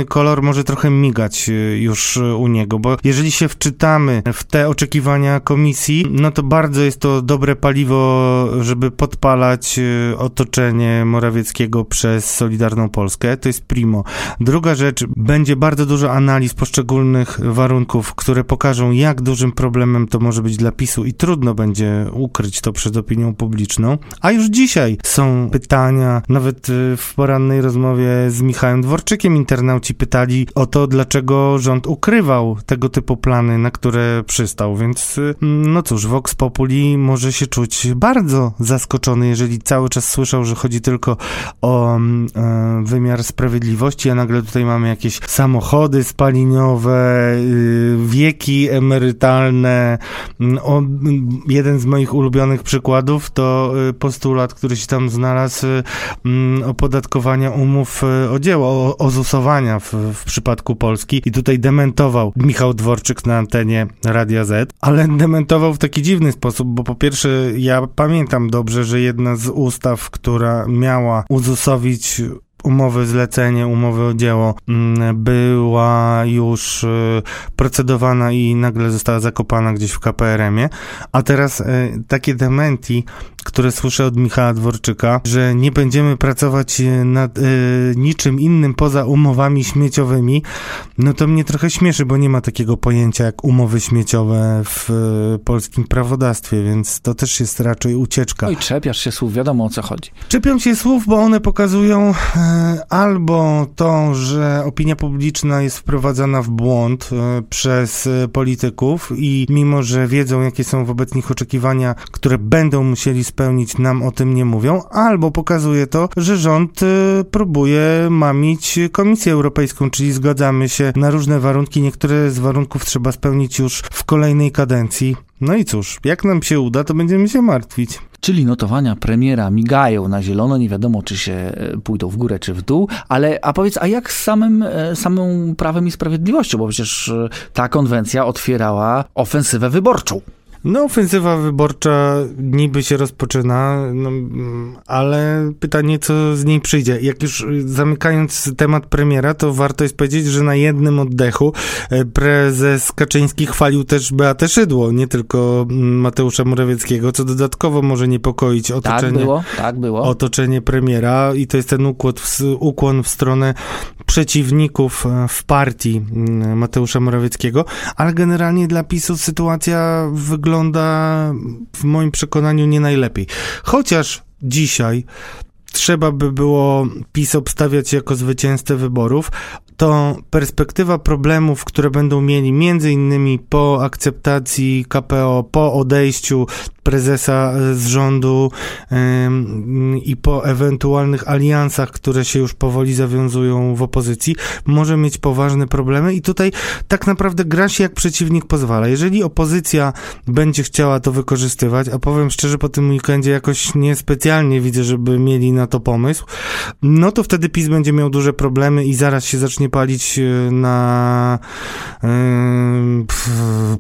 kolor może trochę migać e, już u niego, bo jeżeli się wczytamy w te oczekiwania komisji, no to bardzo jest to dobre paliwo, żeby podpalać e, Morawieckiego przez Solidarną Polskę. To jest primo. Druga rzecz, będzie bardzo dużo analiz poszczególnych warunków, które pokażą, jak dużym problemem to może być dla PiSu i trudno będzie ukryć to przed opinią publiczną. A już dzisiaj są pytania, nawet y, w porannej rozmowie z Michałem Dworczykiem internauci pytali o to, dlaczego rząd ukrywał tego typu plany, na które przystał, więc y, no cóż, Vox Populi może się czuć bardzo zaskoczony, jeżeli cały czas słyszał, że tylko o mm, e, wymiar sprawiedliwości, a nagle tutaj mamy jakieś samochody spaliniowe, y, wieki emerytalne. Mm, O, mm, jeden z moich ulubionych przykładów to y, postulat, który się tam znalazł y, opodatkowania umów o dzieło, ozusowania w, w przypadku Polski i tutaj dementował Michał Dworczyk na antenie Radia Z, ale dementował w taki dziwny sposób, bo po pierwsze ja pamiętam dobrze, że jedna z ustaw, która miała uzusowić umowy zlecenie, umowy o dzieło mm, była już y, procedowana i nagle została zakopana gdzieś w KPRM-ie, a teraz y, takie dementi, które słyszę od Michała Dworczyka, że nie będziemy pracować y, nad niczym innym poza umowami śmieciowymi, no to mnie trochę śmieszy, bo nie ma takiego pojęcia jak umowy śmieciowe w polskim prawodawstwie, więc to też jest raczej ucieczka. Oj, czepiasz się słów, wiadomo o co chodzi. Czepiam się słów, bo one pokazują e, albo to, że opinia publiczna jest wprowadzana w błąd e, przez e, polityków i mimo, że wiedzą, jakie są wobec nich oczekiwania, które będą musieli spełnić, nam o tym nie mówią, albo pokazuje to, że rząd e, próbuje mamić Komisję Europejską, czyli zgadzamy się na różne warunki, niektóre z warunków trzeba spełnić już w kolejnej kadencji. No i cóż, jak nam się uda, to będziemy się martwić. Czyli notowania premiera migają na zielono, nie wiadomo czy się e, pójdą w górę czy w dół, ale a powiedz, a jak z samym, e, samym Prawem i Sprawiedliwością, bo przecież e, ta konwencja otwierała ofensywę wyborczą. No, ofensywa wyborcza niby się rozpoczyna, no, ale pytanie, co z niej przyjdzie. Jak już y, zamykając temat premiera, to warto jest powiedzieć, że na jednym oddechu e, prezes Kaczyński chwalił też Beatę Szydło, nie tylko mm, Mateusza Morawieckiego, co dodatkowo może niepokoić Tak otoczenie było, tak było. otoczenie premiera i to jest ten ukłon w, ukłon w stronę przeciwników e, w partii mm, Mateusza Morawieckiego, ale generalnie dla PiSu sytuacja wygląda w moim przekonaniu nie najlepiej. Chociaż dzisiaj trzeba by było PiS obstawiać jako zwycięzcę wyborów, to perspektywa problemów, które będą mieli między innymi po akceptacji KPO, po odejściu prezesa z rządu i po ewentualnych aliansach, które się już powoli zawiązują w opozycji, może mieć poważne problemy i tutaj tak naprawdę gra się jak przeciwnik pozwala. Jeżeli opozycja będzie chciała to wykorzystywać, a powiem szczerze, po tym weekendzie jakoś niespecjalnie widzę, żeby mieli na to pomysł, no to wtedy PiS będzie miał duże problemy i zaraz się zacznie palić e, na yy,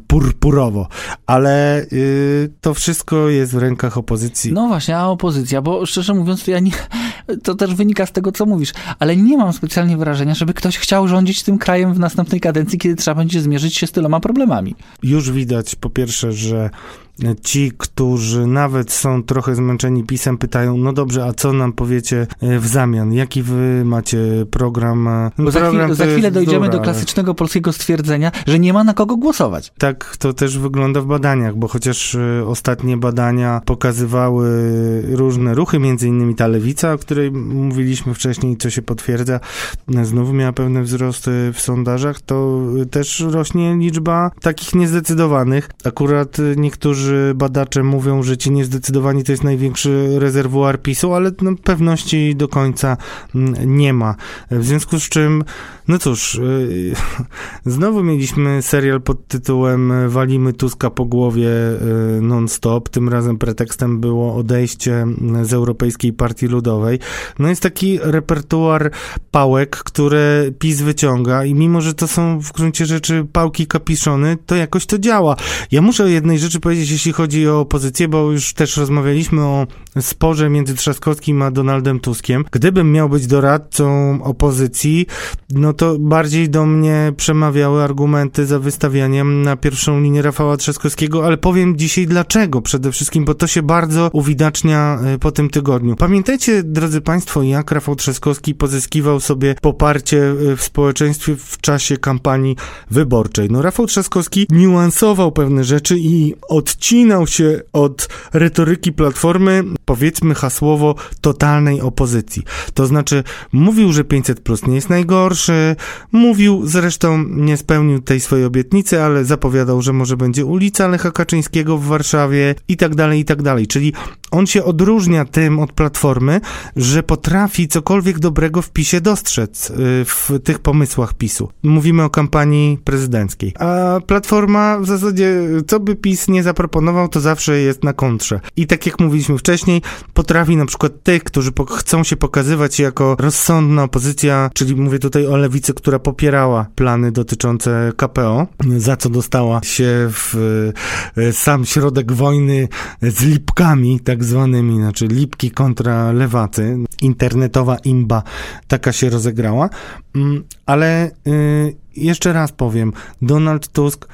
purpurowo. Ale yy, to wszystko jest w rękach opozycji. No właśnie, a opozycja, bo szczerze mówiąc, to ja nie, to też wynika z tego, co mówisz, ale nie mam specjalnie wrażenia, żeby ktoś chciał rządzić tym krajem w następnej kadencji, kiedy trzeba będzie zmierzyć się z tyloma problemami. Już widać po pierwsze, że ci, którzy nawet są trochę zmęczeni pisem, pytają, no dobrze, a co nam powiecie e, w zamian? Jaki wy macie program? E, Bo za, program chwilę, za chwilę dojdziemy do klasycznego polskiego stwierdzenia, że nie ma na kogo głosować. Tak to też wygląda w badaniach, bo chociaż e, ostatnie badania pokazywały różne ruchy, między innymi ta lewica, o której mówiliśmy wcześniej, co się potwierdza, znowu miała pewne wzrosty w sondażach, to też rośnie liczba takich niezdecydowanych. Akurat niektórzy niektórzy badacze mówią, że ci niezdecydowani to jest największy rezerwuar PiSu, ale no, pewności do końca mm, nie ma. W związku z czym, no cóż, y, znowu mieliśmy serial pod tytułem Walimy Tuska po głowie y, non-stop. Tym razem pretekstem było odejście z Europejskiej Partii Ludowej. No jest taki repertuar pałek, które PiS wyciąga i mimo, że to są w gruncie rzeczy pałki kapiszony, to jakoś to działa. Ja muszę jednej rzeczy powiedzieć, jeśli chodzi o opozycję, bo już też rozmawialiśmy o sporze między Trzaskowskim a Donaldem Tuskiem. Gdybym miał być doradcą opozycji, no to bardziej do mnie przemawiały argumenty za wystawianiem na pierwszą linię Rafała Trzaskowskiego, ale powiem dzisiaj dlaczego przede wszystkim, bo to się bardzo uwidacznia e, po tym tygodniu. Pamiętajcie, drodzy Państwo, jak Rafał Trzaskowski pozyskiwał sobie poparcie e, w społeczeństwie w czasie kampanii wyborczej. No Rafał Trzaskowski niuansował pewne rzeczy i odcinał odcinał się od retoryki Platformy, powiedzmy hasłowo, totalnej opozycji. To znaczy, mówił, że 500 plus nie jest najgorszy, mówił, zresztą nie spełnił tej swojej obietnicy, ale zapowiadał, że może będzie ulica Lecha Kaczyńskiego w Warszawie i tak dalej, i tak dalej. Czyli on się odróżnia tym od Platformy, że potrafi cokolwiek dobrego w PiSie dostrzec y, w tych pomysłach PiSu. Mówimy o kampanii prezydenckiej. A Platforma w zasadzie, co by PiS nie zaproponował, to zawsze jest na kontrze. I tak jak mówiliśmy wcześniej, potrafi na przykład tych, którzy chcą się pokazywać jako rozsądna opozycja, czyli mówię tutaj o lewicy, która popierała plany dotyczące KPO, za co dostała się w y, sam środek wojny z lipkami, tak tak zwanymi, znaczy Lipki kontra Lewacy, internetowa imba, taka się rozegrała, mm, ale y, jeszcze raz powiem, Donald Tusk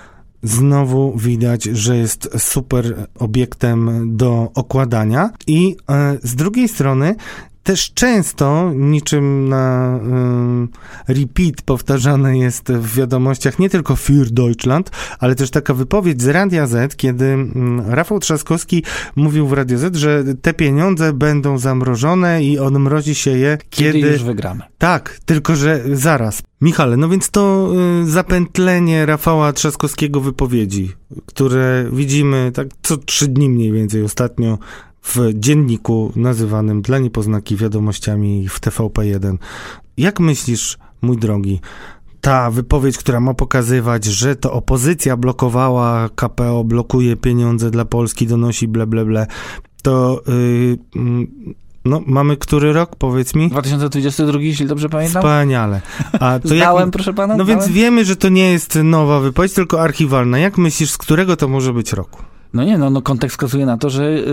znowu widać, że jest super obiektem do okładania. I e, z drugiej strony też często, niczym na repeat powtarzane jest w wiadomościach nie tylko für Deutschland, ale też taka wypowiedź z Radia Z, kiedy Rafał Trzaskowski mówił w Radio Z, że te pieniądze będą zamrożone i odmrozi się je, kiedy... kiedy już wygramy. Tak, tylko że zaraz. Michale, no więc to y, zapętlenie Rafała Trzaskowskiego wypowiedzi, które widzimy tak co trzy dni mniej więcej ostatnio w dzienniku nazywanym dla niepoznaki wiadomościami w TVP1. Jak myślisz, mój drogi, ta wypowiedź, która ma pokazywać, że to opozycja blokowała KPO, blokuje pieniądze dla Polski, donosi ble, ble, ble, to yy, no, mamy który rok, powiedz mi? 2022, jeśli dobrze pamiętam. Wspaniale. A to Zdałem, jak... proszę pana? No więc wiemy, że to nie jest nowa wypowiedź, tylko archiwalna. Jak myślisz, z którego to może być roku? No nie, no, no kontekst wskazuje na to, że y,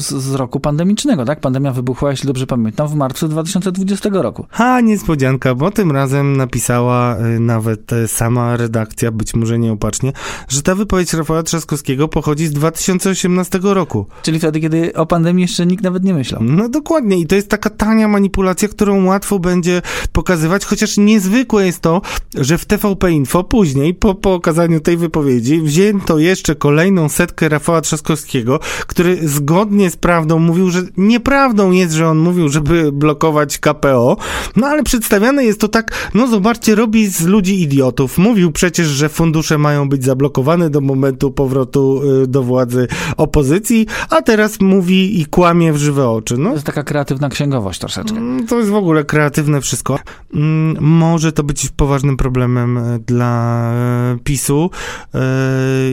z, z, roku pandemicznego, tak? Pandemia wybuchła, jeśli dobrze pamiętam, w marcu 2020 roku. Ha, niespodzianka, bo tym razem napisała y, nawet y, sama redakcja, być może nieopatrznie, że ta wypowiedź Rafała Trzaskowskiego pochodzi z 2018 roku. Czyli wtedy, kiedy o pandemii jeszcze nikt nawet nie myślał. No dokładnie i to jest taka tania manipulacja, którą łatwo będzie pokazywać, chociaż niezwykłe jest to, że w TVP Info później, po pokazaniu tej wypowiedzi, wzięto jeszcze kolejną setkę Rafała Trzaskowskiego, który zgodnie z prawdą mówił, że nieprawdą jest, że on mówił, żeby blokować KPO, no ale przedstawiane jest to tak, no zobaczcie, robi z ludzi idiotów. Mówił przecież, że fundusze mają być zablokowane do momentu powrotu y, do władzy opozycji, a teraz mówi i kłamie w żywe oczy. No, To jest taka kreatywna księgowość troszeczkę. Mm, To jest w ogóle kreatywne wszystko. Mm, Może to być poważnym problemem e, dla e, PiSu,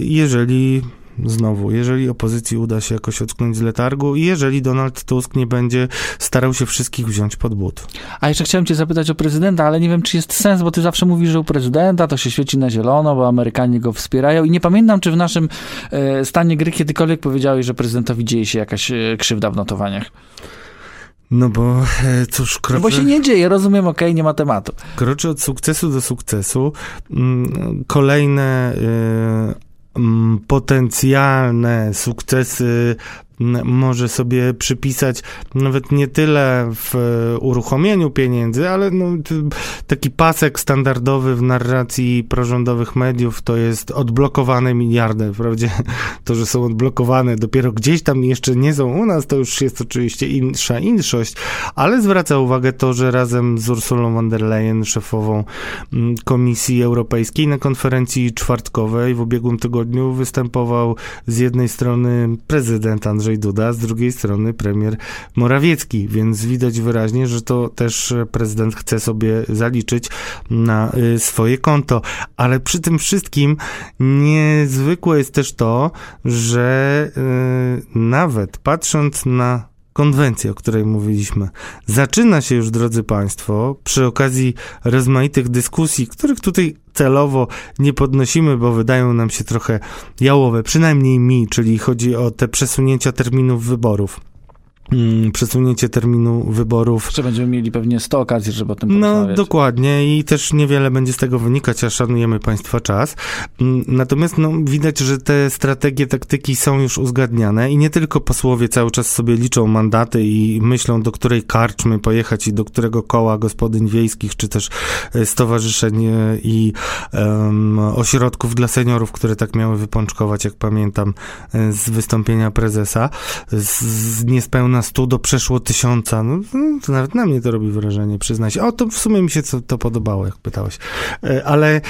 jeżeli znowu, jeżeli opozycji uda się jakoś ocknąć z letargu i jeżeli Donald Tusk nie będzie starał się wszystkich wziąć pod but. A jeszcze chciałem cię zapytać o prezydenta, ale nie wiem, czy jest sens, bo ty zawsze mówisz, że u prezydenta to się świeci na zielono, bo Amerykanie go wspierają i nie pamiętam, czy w naszym e, stanie gry kiedykolwiek powiedziałeś, że prezydentowi dzieje się jakaś e, krzywda w notowaniach. No bo e, cóż, No kroczy, bo się nie dzieje, rozumiem, okej, nie ma tematu. kroczy od sukcesu do sukcesu. Mm, Kolejne e, potencjalne sukcesy może sobie przypisać nawet nie tyle w e, uruchomieniu pieniędzy, ale no, taki pasek standardowy w narracji prorządowych mediów to jest odblokowane miliardy. Wprawdzie to, że są odblokowane dopiero gdzieś tam jeszcze nie są u nas, to już jest oczywiście insza inszość, ale zwraca uwagę to, że razem z Ursulą von der Leyen, szefową Komisji Europejskiej na konferencji czwartkowej w ubiegłym tygodniu występował z jednej strony prezydent Andrzej Duda, z drugiej strony premier Morawiecki, więc widać wyraźnie, że to też prezydent chce sobie zaliczyć na y, swoje konto. Ale przy tym wszystkim niezwykłe jest też to, że y, nawet patrząc na konwencję, o której mówiliśmy, zaczyna się już, drodzy Państwo, przy okazji rozmaitych dyskusji, których tutaj celowo nie podnosimy, bo wydają nam się trochę jałowe, przynajmniej mi, czyli chodzi o te przesunięcia terminów wyborów. Mm, Przesunięcie terminu wyborów Jeszcze będziemy mieli pewnie 100 okazji, żeby o tym no, porozmawiać. dokładnie i też niewiele będzie z tego wynikać, a szanujemy Państwa czas. Mm, Natomiast no, widać, że te strategie, taktyki są już uzgadniane i nie tylko posłowie cały czas sobie liczą mandaty i myślą, do której karczmy pojechać i do którego koła gospodyń wiejskich, czy też e, stowarzyszeń e, i em, ośrodków dla seniorów, które tak miały wypączkować, jak pamiętam, e, z wystąpienia prezesa, z, z niespełna 100 do przeszło tysiąca. No, no, to nawet na mnie to robi wrażenie, przyznaj się. O, to w sumie mi się co, to podobało, jak pytałeś. E, Ale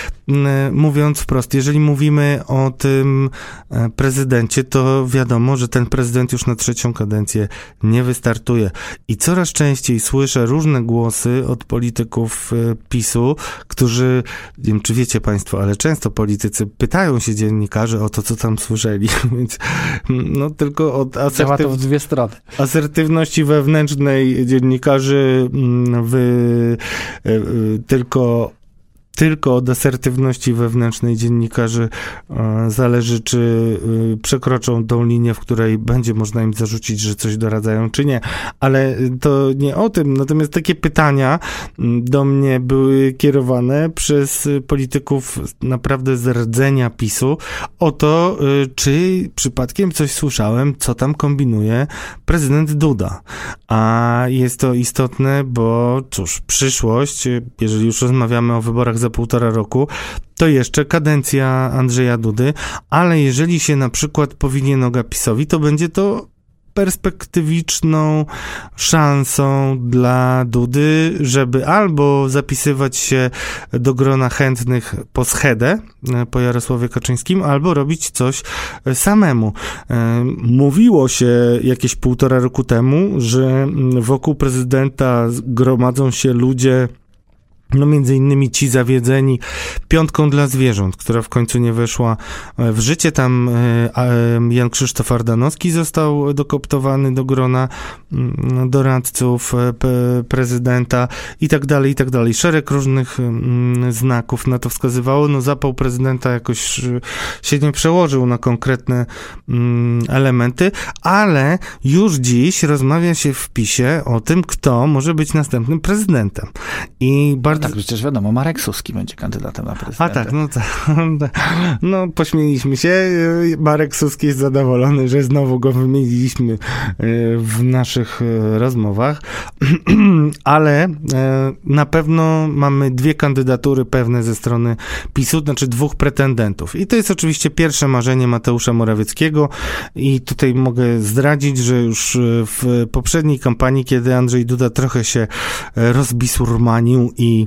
mówiąc wprost, jeżeli mówimy o tym e, prezydencie, to wiadomo, że ten prezydent już na trzecią kadencję nie wystartuje. I coraz częściej słyszę różne głosy od polityków e, PiSu, którzy, nie wiem czy wiecie państwo, ale często politycy pytają się dziennikarzy o to, co tam słyszeli, więc no tylko od Działa asertyw to w dwie strony. asertywności wewnętrznej dziennikarzy mm, wy, e, e, tylko tylko od asertywności wewnętrznej dziennikarzy e, zależy, czy e, przekroczą tą linię, w której będzie można im zarzucić, że coś doradzają, czy nie. Ale to nie o tym. Natomiast takie pytania mm, do mnie były kierowane przez polityków naprawdę z rdzenia PiSu o to, e, czy przypadkiem coś słyszałem, co tam kombinuje prezydent Duda. A jest to istotne, bo cóż, przyszłość, jeżeli już rozmawiamy o wyborach za półtora roku, to jeszcze kadencja Andrzeja Dudy, ale jeżeli się na przykład powinie noga PiSowi, to będzie to perspektywiczną szansą dla Dudy, żeby albo zapisywać się do grona chętnych po schedę e, po Jarosławie Kaczyńskim, albo robić coś e, samemu. E, Mówiło się jakieś półtora roku temu, że mm, wokół prezydenta gromadzą się ludzie no między innymi ci zawiedzeni piątką dla zwierząt, która w końcu nie weszła e, w życie. Tam e, e, Jan Krzysztof Ardanowski został dokoptowany do grona mm, doradców prezydenta i tak dalej, i tak dalej. Szereg różnych mm, znaków na to wskazywało. No zapał prezydenta jakoś się nie przełożył na konkretne mm, elementy, ale już dziś rozmawia się w PiSie o tym, kto może być następnym prezydentem. I bardzo Tak, przecież wiadomo, Marek Suski będzie kandydatem na prezydenta. A tak, no tak. No, pośmieliśmy się. Marek Suski jest zadowolony, że znowu go wymieniliśmy e, w naszych e, rozmowach, ale e, na pewno mamy dwie kandydatury pewne ze strony PiSu, znaczy dwóch pretendentów. I to jest oczywiście pierwsze marzenie Mateusza Morawieckiego i tutaj mogę zdradzić, że już w poprzedniej kampanii, kiedy Andrzej Duda trochę się rozbisurmanił i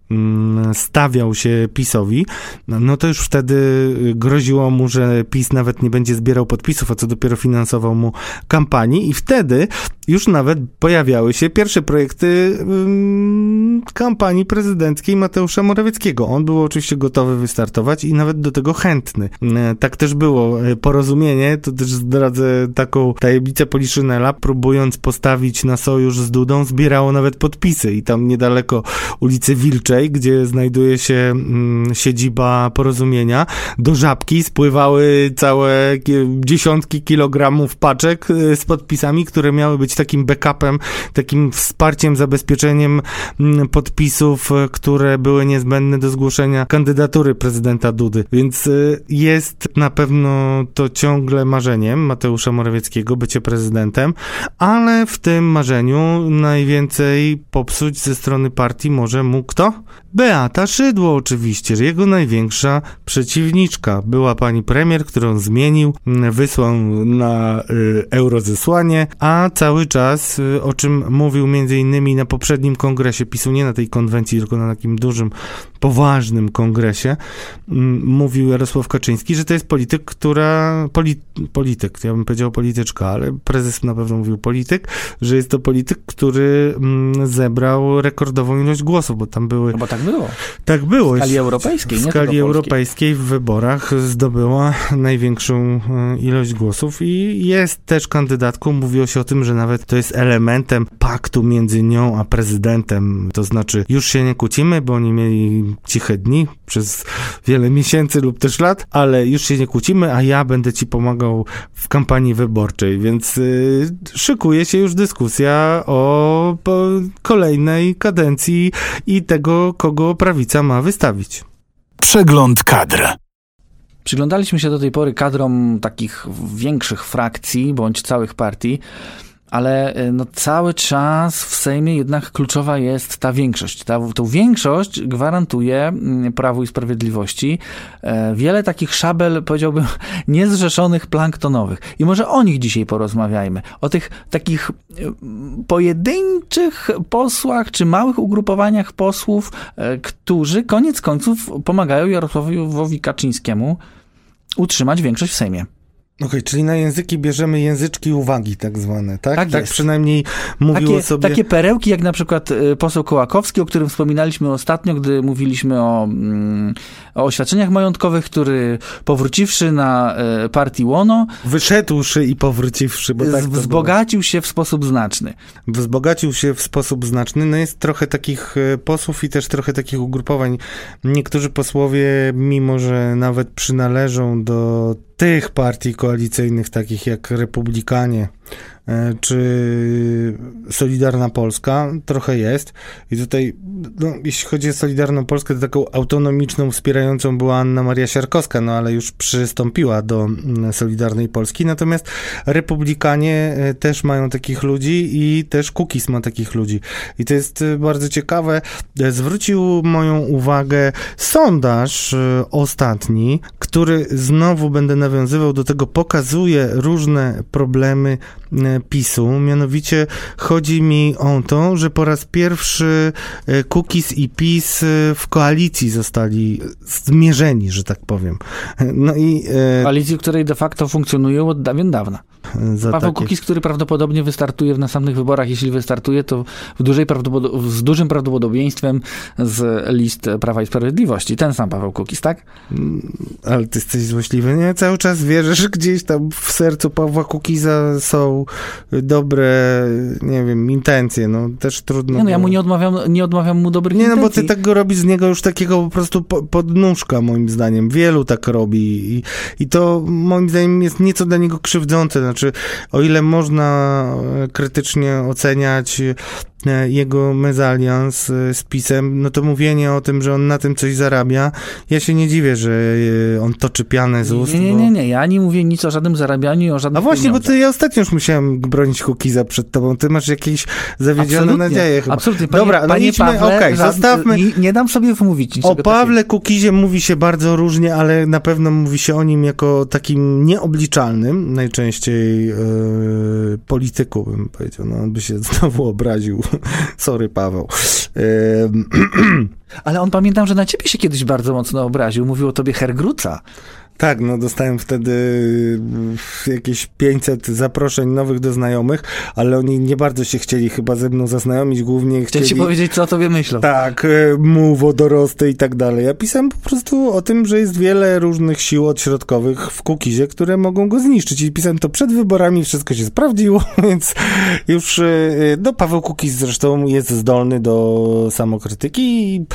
stawiał się PiSowi, no to już wtedy groziło mu, że PiS nawet nie będzie zbierał podpisów, a co dopiero finansował mu kampanii i wtedy już nawet pojawiały się pierwsze projekty um, kampanii prezydenckiej Mateusza Morawieckiego. On był oczywiście gotowy wystartować i nawet do tego chętny. E, tak też było. E, porozumienie, to też zdradzę taką tajemnicę Poliszynela, próbując postawić na sojusz z Dudą, zbierało nawet podpisy i tam niedaleko ulicy Wilczej gdzie znajduje się mm, siedziba porozumienia, do żabki spływały całe dziesiątki kilogramów paczek y, z podpisami, które miały być takim backupem, takim wsparciem, zabezpieczeniem mm, podpisów, y, które były niezbędne do zgłoszenia kandydatury prezydenta Dudy. Więc y, jest na pewno to ciągle marzeniem Mateusza Morawieckiego bycie prezydentem, ale w tym marzeniu najwięcej popsuć ze strony partii może mu kto? Beata Szydło oczywiście, jego największa przeciwniczka. Była pani premier, którą zmienił, wysłał na y, eurozesłanie, a cały czas, y, o czym mówił między innymi na poprzednim kongresie PiSu, nie na tej konwencji, tylko na takim dużym, poważnym kongresie, y, mówił Jarosław Kaczyński, że to jest polityk, która, poli, polityk, ja bym powiedział polityczka, ale prezes na pewno mówił polityk, że jest to polityk, który mm, zebrał rekordową ilość głosów, bo tam były no bo tak było. Tak było. W skali europejskiej, W skali europejskiej w wyborach zdobyła największą e, ilość głosów i jest też kandydatką. Mówiło się o tym, że nawet to jest elementem paktu między nią a prezydentem. To znaczy, już się nie kłócimy, bo oni mieli ciche dni przez wiele miesięcy lub też lat, ale już się nie kłócimy, a ja będę ci pomagał w kampanii wyborczej, więc yy, szykuje się już dyskusja o kolejnej kadencji i tego, kogo prawica ma wystawić. Przegląd kadr. Przyglądaliśmy się do tej pory kadrom takich większych frakcji bądź całych partii ale e, no, cały czas w Sejmie jednak kluczowa jest ta większość. Ta, tą większość gwarantuje mm, Prawu i Sprawiedliwości e, wiele takich szabel, powiedziałbym, niezrzeszonych planktonowych. I może o nich dzisiaj porozmawiajmy. O tych takich e, pojedynczych posłach, czy małych ugrupowaniach posłów, którzy koniec końców pomagają Jarosławowi Kaczyńskiemu utrzymać większość w Sejmie. Okej, okay, czyli na języki bierzemy języczki uwagi tak zwane, tak? Tak, tak przynajmniej mówił takie, sobie... Takie perełki, jak na przykład y, poseł Kołakowski, o którym wspominaliśmy ostatnio, gdy mówiliśmy o, mm, o oświadczeniach majątkowych, który powróciwszy na y, partii Łono... Wyszedłszy i powróciwszy, bo tak Wzbogacił się w sposób znaczny. Wzbogacił się w sposób znaczny. No jest trochę takich y, posłów i też trochę takich ugrupowań. Niektórzy posłowie, mimo że nawet przynależą do tych partii koalicyjnych, takich jak Republikanie, czy Solidarna Polska, trochę jest. I tutaj, no, jeśli chodzi o Solidarną Polskę, to taką autonomiczną, wspierającą była Anna Maria Siarkowska, no ale już przystąpiła do mm, Solidarnej Polski. Natomiast Republikanie e, też mają takich ludzi i też Kukis ma takich ludzi. I to jest e, bardzo ciekawe. Zwrócił moją uwagę sondaż ostatni, który znowu będę nawiązywał do tego, pokazuje różne problemy PiSu. Mianowicie chodzi mi o to, że po raz pierwszy Cookies i PiS e, w koalicji zostali zmierzeni, że tak powiem. No i... E, koalicji, której de facto funkcjonują od dawien dawna. Paweł takie... Kukis, który prawdopodobnie wystartuje w następnych wyborach, jeśli wystartuje, to w dużej z dużym prawdopodobieństwem z list Prawa i Sprawiedliwości. Ten sam Paweł Kukis, tak? Mm, ale ty jesteś złośliwy, nie? Cały czas wierzysz, gdzieś tam w sercu Pawła Kukiza są dobre, nie wiem, intencje, no też trudno. Nie, no ja mu nie odmawiam, nie odmawiam mu dobrych nie, intencji. Nie, no bo ty tak go robisz z niego już takiego po prostu podnóżka, moim zdaniem. Wielu tak robi i, i to moim zdaniem jest nieco dla niego krzywdzące, znaczy o ile można e, krytycznie oceniać jego mezalians e, z pisem, no to mówienie o tym, że on na tym coś zarabia, ja się nie dziwię, że e, on toczy pianę z ust. Nie, nie, nie, nie, ja nie mówię nic o żadnym zarabianiu i o żadnym A właśnie, bo ty ja ostatnio już musiałem bronić Kukiza przed tobą. Ty masz jakieś zawiedzione nadzieje chyba. Absolutnie. Panie, Dobra, no panie idźmy, Pawle, okej, żad- zostawmy. Nie, nie dam sobie wmówić O Pawle Kukizie mówi się bardzo różnie, ale na pewno mówi się o nim jako takim nieobliczalnym, najczęściej e, polityku bym powiedział. No, on by się znowu obraził. Sorry, Paweł. Ale on pamiętam, że na ciebie się kiedyś bardzo mocno obraził. Mówił o tobie Hergruca. Tak, no dostałem wtedy y, jakieś 500 zaproszeń nowych do znajomych, ale oni nie bardzo się chcieli chyba ze mną zaznajomić, głównie chcieli... ci powiedzieć, co o tobie myślą. Tak, y, mu wodorosty i tak dalej. Ja pisałem po prostu o tym, że jest wiele różnych sił odśrodkowych w Kukizie, które mogą go zniszczyć. I pisałem to przed wyborami, wszystko się sprawdziło, więc już y, no Paweł Kukiz zresztą jest zdolny do samokrytyki i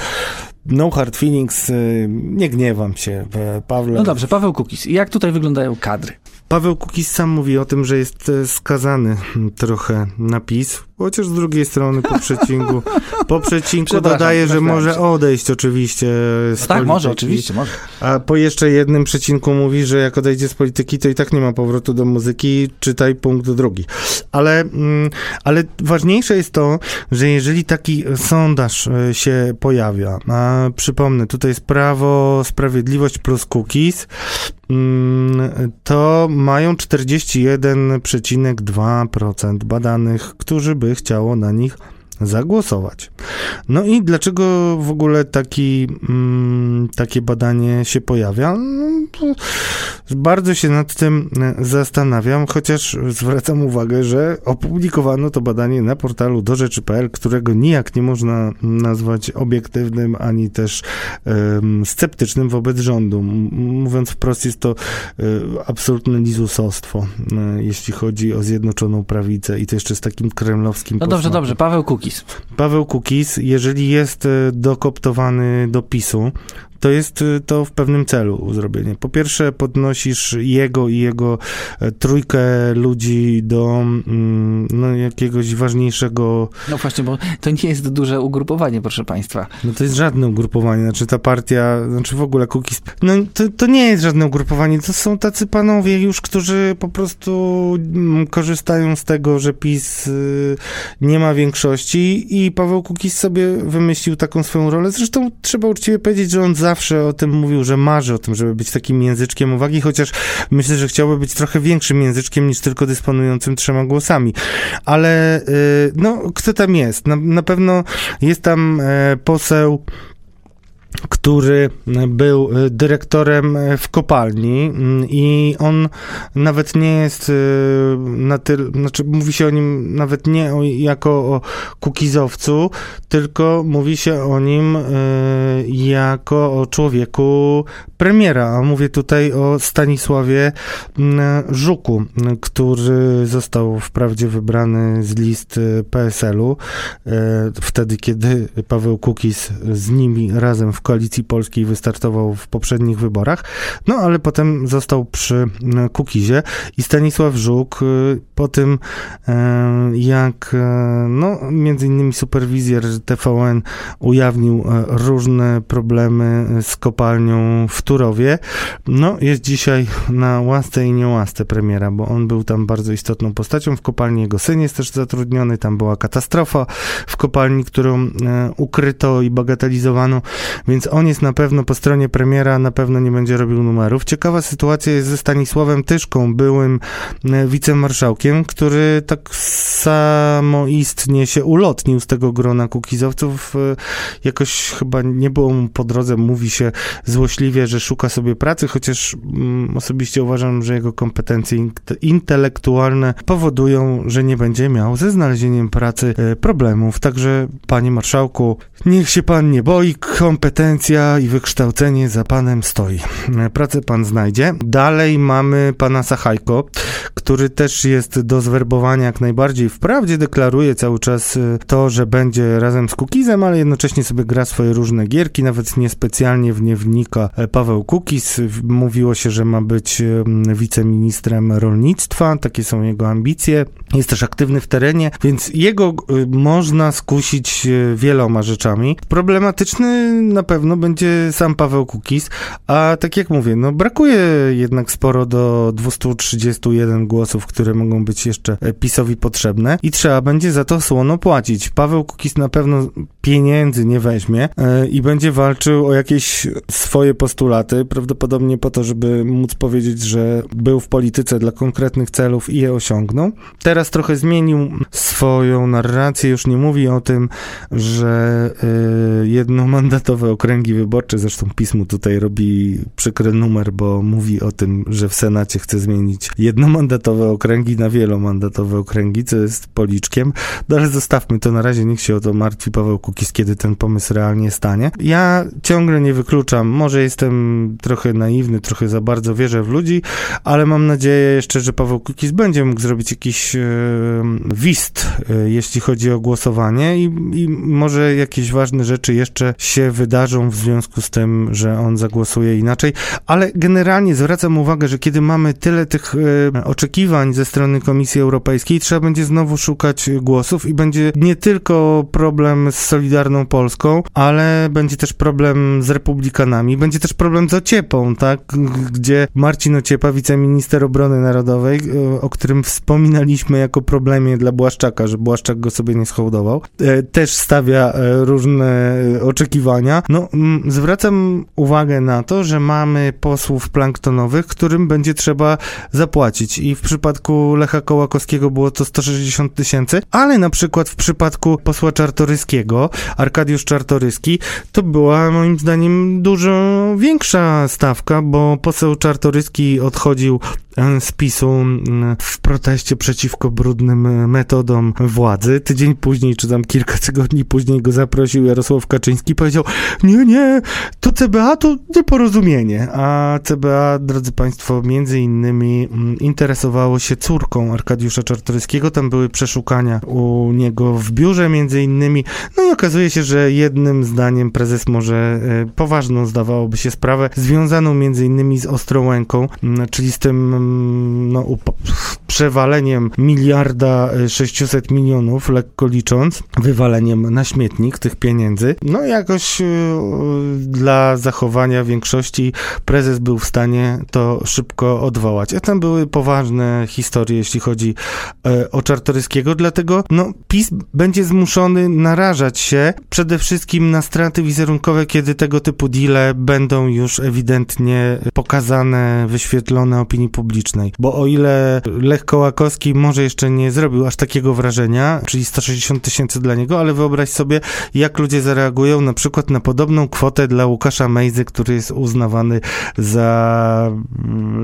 no hard feelings, y, nie gniewam się, e, Pawle. No dobrze, Paweł Kukis. Jak tutaj wyglądają kadry? Paweł Kukiz sam mówi o tym, że jest e, skazany hmm, trochę na PiS, chociaż z drugiej strony po przecinku, po przecinku dodaje, że może odejść oczywiście z No tak, może, polityki. oczywiście, może. A po jeszcze jednym przecinku mówi, że jak odejdzie z polityki, to i tak nie ma powrotu do muzyki, czytaj punkt drugi. Ale, mm, ale ważniejsze jest to, że jeżeli taki sondaż e, się pojawia, a przypomnę, tutaj jest Prawo, Sprawiedliwość plus Cookies, to mają 41,2% badanych, którzy by chciało na nich zagłosować. No i dlaczego w ogóle taki, mm, takie badanie się pojawia? No, bardzo się nad tym e, zastanawiam, chociaż zwracam uwagę, że opublikowano to badanie na portalu dorzeczy.pl, którego nijak nie można nazwać obiektywnym, ani też sceptycznym wobec rządu. Mówiąc wprost, jest to e, absolutne lizusostwo, e, jeśli chodzi o Zjednoczoną Prawicę i to jeszcze z takim kremlowskim No dobrze, posmakiem. dobrze. Paweł Kukis. Paweł Kukis, jeżeli jest e, dokoptowany do PiSu, to jest e, to w pewnym celu zrobienie. Po pierwsze, podnosisz jego i jego e, trójkę ludzi do mm, no, jakiegoś ważniejszego. No właśnie, bo to nie jest duże ugrupowanie, proszę państwa. No to jest żadne ugrupowanie, znaczy ta partia, znaczy w ogóle Kukis. No to, to nie jest żadne ugrupowanie, to są tacy panowie już, którzy po prostu mm, korzystają z tego, że PiS y, nie ma większości i Paweł Kukis sobie wymyślił taką swoją rolę. Zresztą trzeba uczciwie powiedzieć, że on zawsze o tym mówił, że marzy o tym, żeby być takim języczkiem uwagi, chociaż myślę, że chciałby być trochę większym języczkiem niż tylko dysponującym trzema głosami. Ale y, no, kto tam jest? Na, na pewno jest tam e, poseł który był e, dyrektorem e, w kopalni mm, i on nawet nie jest e, na tyle, znaczy mówi się o nim nawet nie jako o kukizowcu, tylko mówi się o nim jako o człowieku premiera, mówię tutaj o Stanisławie mm, Żuku, który został wprawdzie wybrany z list PSL-u, wtedy kiedy Paweł Kukiz z nimi razem w Koalicji Polskiej wystartował w poprzednich wyborach, no ale potem został przy m, Kukizie i Stanisław Żuk y, po tym, e, jak e, no, między innymi superwizjer TVN ujawnił e, różne problemy z kopalnią w Turowie, no jest dzisiaj na łasce i niełasce premiera, bo on był tam bardzo istotną postacią. W kopalni, jego syn jest też zatrudniony, tam była katastrofa w kopalni, którą e, ukryto i bagatelizowano, więc on jest na pewno po stronie premiera, na pewno nie będzie robił numerów. Ciekawa sytuacja jest ze Stanisławem Tyszką, byłym e, wicemarszałkiem, który tak samoistnie się ulotnił z tego grona kukizowców. E, Jakoś chyba nie było mu po drodze, mówi się złośliwie, że szuka sobie pracy, chociaż mm, osobiście uważam, że jego kompetencje int- intelektualne powodują, że nie będzie miał ze znalezieniem pracy e, problemów. Także, panie marszałku, niech się pan nie boi, kompetencje kompetencja i wykształcenie za panem stoi. Pracę pan znajdzie. Dalej mamy pana Sachajko, który też jest do zwerbowania jak najbardziej. Wprawdzie deklaruje cały czas y, to, że będzie razem z Kukizem, ale jednocześnie sobie gra swoje różne gierki, nawet niespecjalnie w nie wnika e, Paweł Kukiz. Mówiło się, że ma być wiceministrem rolnictwa, takie są jego ambicje. Jest też aktywny w terenie, więc jego można skusić wieloma rzeczami. Problematyczny na pewno będzie sam Paweł Kukiz, a tak jak mówię, no brakuje jednak sporo do 231 głosów, które mogą być jeszcze e, PiSowi potrzebne i trzeba będzie za to słono płacić. Paweł Kukiz na pewno pieniędzy nie weźmie e, i będzie walczył o jakieś swoje postulaty, prawdopodobnie po to, żeby móc powiedzieć, że był w polityce dla konkretnych celów i je osiągnął. Teraz trochę zmienił swoją narrację, już nie mówi o tym, że y, jednomandatowe okręgi wyborcze, zresztą pismo tutaj robi przykry numer, bo mówi o tym, że w Senacie chce zmienić jednomandatowe okręgi na wielomandatowe okręgi, co jest policzkiem, no ale zostawmy to na razie, niech się o to martwi Paweł Kukiz, kiedy ten pomysł realnie stanie. Ja ciągle nie wykluczam, może jestem trochę naiwny, trochę za bardzo wierzę w ludzi, ale mam nadzieję jeszcze, że Paweł Kukiz będzie mógł zrobić jakiś y, wist, y, jeśli chodzi o głosowanie i, i może jakieś ważne rzeczy jeszcze się wydarzą w związku z tym, że on zagłosuje inaczej, ale generalnie zwracam uwagę, że kiedy mamy tyle tych y, oczekiwań ze strony Komisji Europejskiej, trzeba będzie znowu szukać głosów i będzie nie tylko problem z Solidarną Polską, ale będzie też problem z republikanami, będzie też problem z Ociepą, tak, gdzie Marcin Ociepa, wiceminister obrony narodowej, o którym wspominaliśmy jako problemie dla Błaszczaka, że Błaszczak go sobie nie schołdował, e, też stawia e, różne oczekiwania. No, zwracam uwagę na to, że mamy posłów planktonowych, którym będzie trzeba zapłacić i w przypadku Lecha Kołakowskiego było to 160 tysięcy, ale na przykład w przypadku posła Czartoryskiego, Arkadiusz Czartoryski, to była moim zdaniem dużo większa stawka, bo poseł Czartoryski odchodził z PiSu w proteście przeciwko brudnym metodom władzy. Tydzień później, czy tam kilka tygodni później go zaprosił Jarosław Kaczyński powiedział, nie, nie, to CBA to nieporozumienie. A CBA, drodzy Państwo, między innymi interesowało się córką Arkadiusza Czartoryskiego. Tam były przeszukania u niego w biurze między innymi. No i okazuje się, że jednym zdaniem prezes może e, poważną zdawałoby się sprawę, związaną między innymi z Ostrołęką, czyli z tym no, przewaleniem miliarda 600 milionów, lekko licząc, wywaleniem na śmietnik tych pieniędzy. No jakoś yy, dla zachowania większości prezes był w stanie to szybko odwołać. A tam były poważne historie, jeśli chodzi yy, o Czartoryskiego, dlatego no, PiS będzie zmuszony narażać się przede wszystkim na straty wizerunkowe, kiedy tego typu deale będą już ewidentnie pokazane, wyświetlone opinii publicznej. Bo o ile Lech Kołakowski może jeszcze nie zrobił aż takiego wrażenia, czyli 160 tysięcy dla niego, ale wyobraź sobie, jak ludzie zareagują na przykład na podobną kwotę dla Łukasza Mejzy, który jest uznawany za,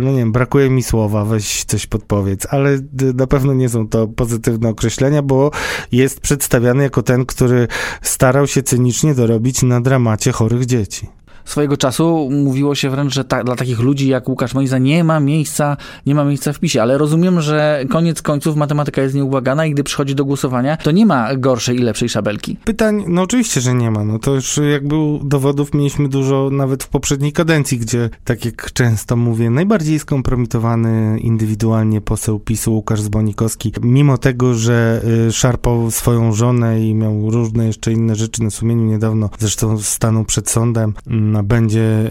no nie wiem, brakuje mi słowa, weź coś podpowiedz, ale na pewno nie są to pozytywne określenia, bo jest przedstawiany jako ten, który starał się cynicznie dorobić na dramacie chorych dzieci swojego czasu mówiło się wręcz, że ta, dla takich ludzi jak Łukasz Mejza nie ma miejsca, nie ma miejsca w PiSie, ale rozumiem, że koniec końców matematyka jest nieubłagana i gdy przychodzi do głosowania, to nie ma gorszej i lepszej szabelki. Pytań, no oczywiście, że nie ma. No to już jakby dowodów mieliśmy dużo nawet w poprzedniej kadencji, gdzie, tak jak często mówię, najbardziej skompromitowany indywidualnie poseł PiSu Łukasz Zbonikowski, mimo tego, że y, szarpał swoją żonę i miał różne jeszcze inne rzeczy na sumieniu niedawno, zresztą stanął przed sądem, mm, będzie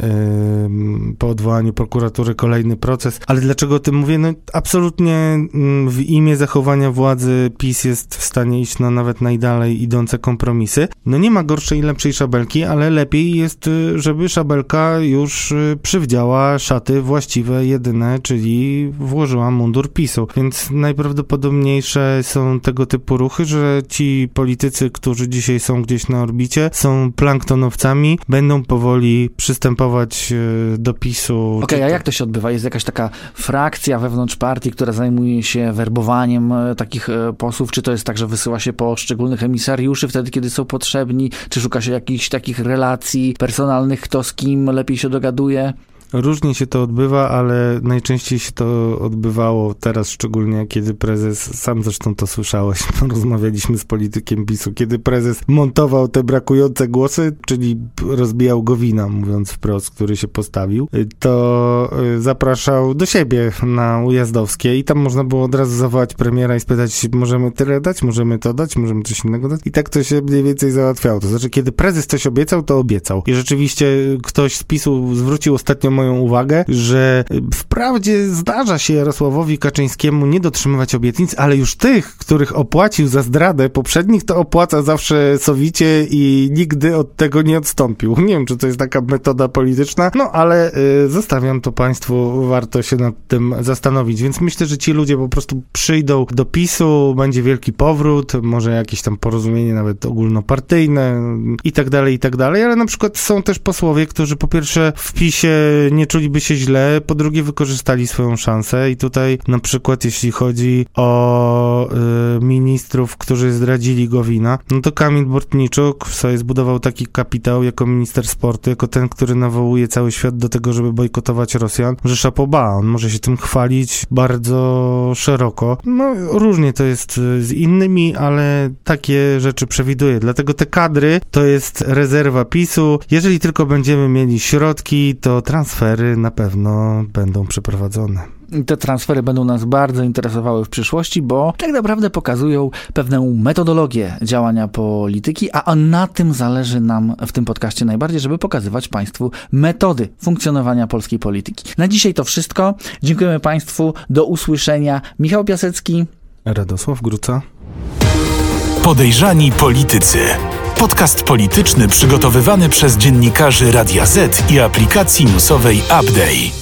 po odwołaniu prokuratury kolejny proces. Ale dlaczego o tym mówię? No absolutnie mm, w imię zachowania władzy PiS jest w stanie iść na nawet najdalej idące kompromisy. No nie ma gorszej i lepszej szabelki, ale lepiej jest, y, żeby szabelka już y, przywdziała szaty właściwe, jedyne, czyli włożyła mundur PiSu. Więc najprawdopodobniejsze są tego typu ruchy, że ci politycy, którzy dzisiaj są gdzieś na orbicie, są planktonowcami, będą powoli mogli przystępować e, do PiSu. Okej, czy a jak to się odbywa? Jest jakaś taka frakcja wewnątrz partii, która zajmuje się werbowaniem e, takich e, posłów? Czy to jest tak, że wysyła się po szczególnych emisariuszy wtedy, kiedy są potrzebni? Czy szuka się jakichś takich relacji personalnych, kto z kim lepiej się dogaduje? Różnie się to odbywa, ale najczęściej się to odbywało teraz, szczególnie kiedy prezes, sam zresztą to słyszałeś, rozmawialiśmy z politykiem PiSu, kiedy prezes montował te brakujące głosy, czyli rozbijał Gowina, mówiąc wprost, który się postawił, to y, zapraszał do siebie na Ujazdowskie i tam można było od razu zawołać premiera i spytać, możemy tyle dać, możemy to dać, możemy coś innego dać. I tak to się mniej więcej załatwiało. To znaczy, kiedy prezes coś obiecał, to obiecał. I rzeczywiście ktoś z PiSu zwrócił ostatnio moją uwagę, że wprawdzie zdarza się Jarosławowi Kaczyńskiemu nie dotrzymywać obietnic, ale już tych, których opłacił za zdradę poprzednich, to opłaca zawsze sowicie i nigdy od tego nie odstąpił. Nie wiem, czy to jest taka metoda polityczna, no ale y, zostawiam to państwu, warto się nad tym zastanowić. Więc myślę, że ci ludzie po prostu przyjdą do PiSu, będzie wielki powrót, może jakieś tam porozumienie nawet ogólnopartyjne i tak dalej, i tak dalej, ale na przykład są też posłowie, którzy po pierwsze w PiSie nie czuliby się źle, po drugie wykorzystali swoją szansę i tutaj na przykład jeśli chodzi o y, ministrów, którzy zdradzili Gowina, no to Kamil Bortniczuk sobie zbudował taki kapitał jako minister sportu, jako ten, który nawołuje cały świat do tego, żeby bojkotować Rosjan, że szapoba, on może się tym chwalić bardzo szeroko. No różnie to jest y, z innymi, ale takie rzeczy przewiduje. Dlatego te kadry to jest rezerwa PiSu. Jeżeli tylko będziemy mieli środki, to transfery na pewno będą przeprowadzone. Te transfery będą nas bardzo interesowały w przyszłości, bo tak naprawdę pokazują pewną metodologię działania polityki, a na tym zależy nam w tym podcaście najbardziej, żeby pokazywać Państwu metody funkcjonowania polskiej polityki. Na dzisiaj to wszystko. Dziękujemy Państwu. Do usłyszenia. Michał Piasecki. Radosław Gruca. Podejrzani politycy. Podcast polityczny przygotowywany przez dziennikarzy Radia Z i aplikacji newsowej Update.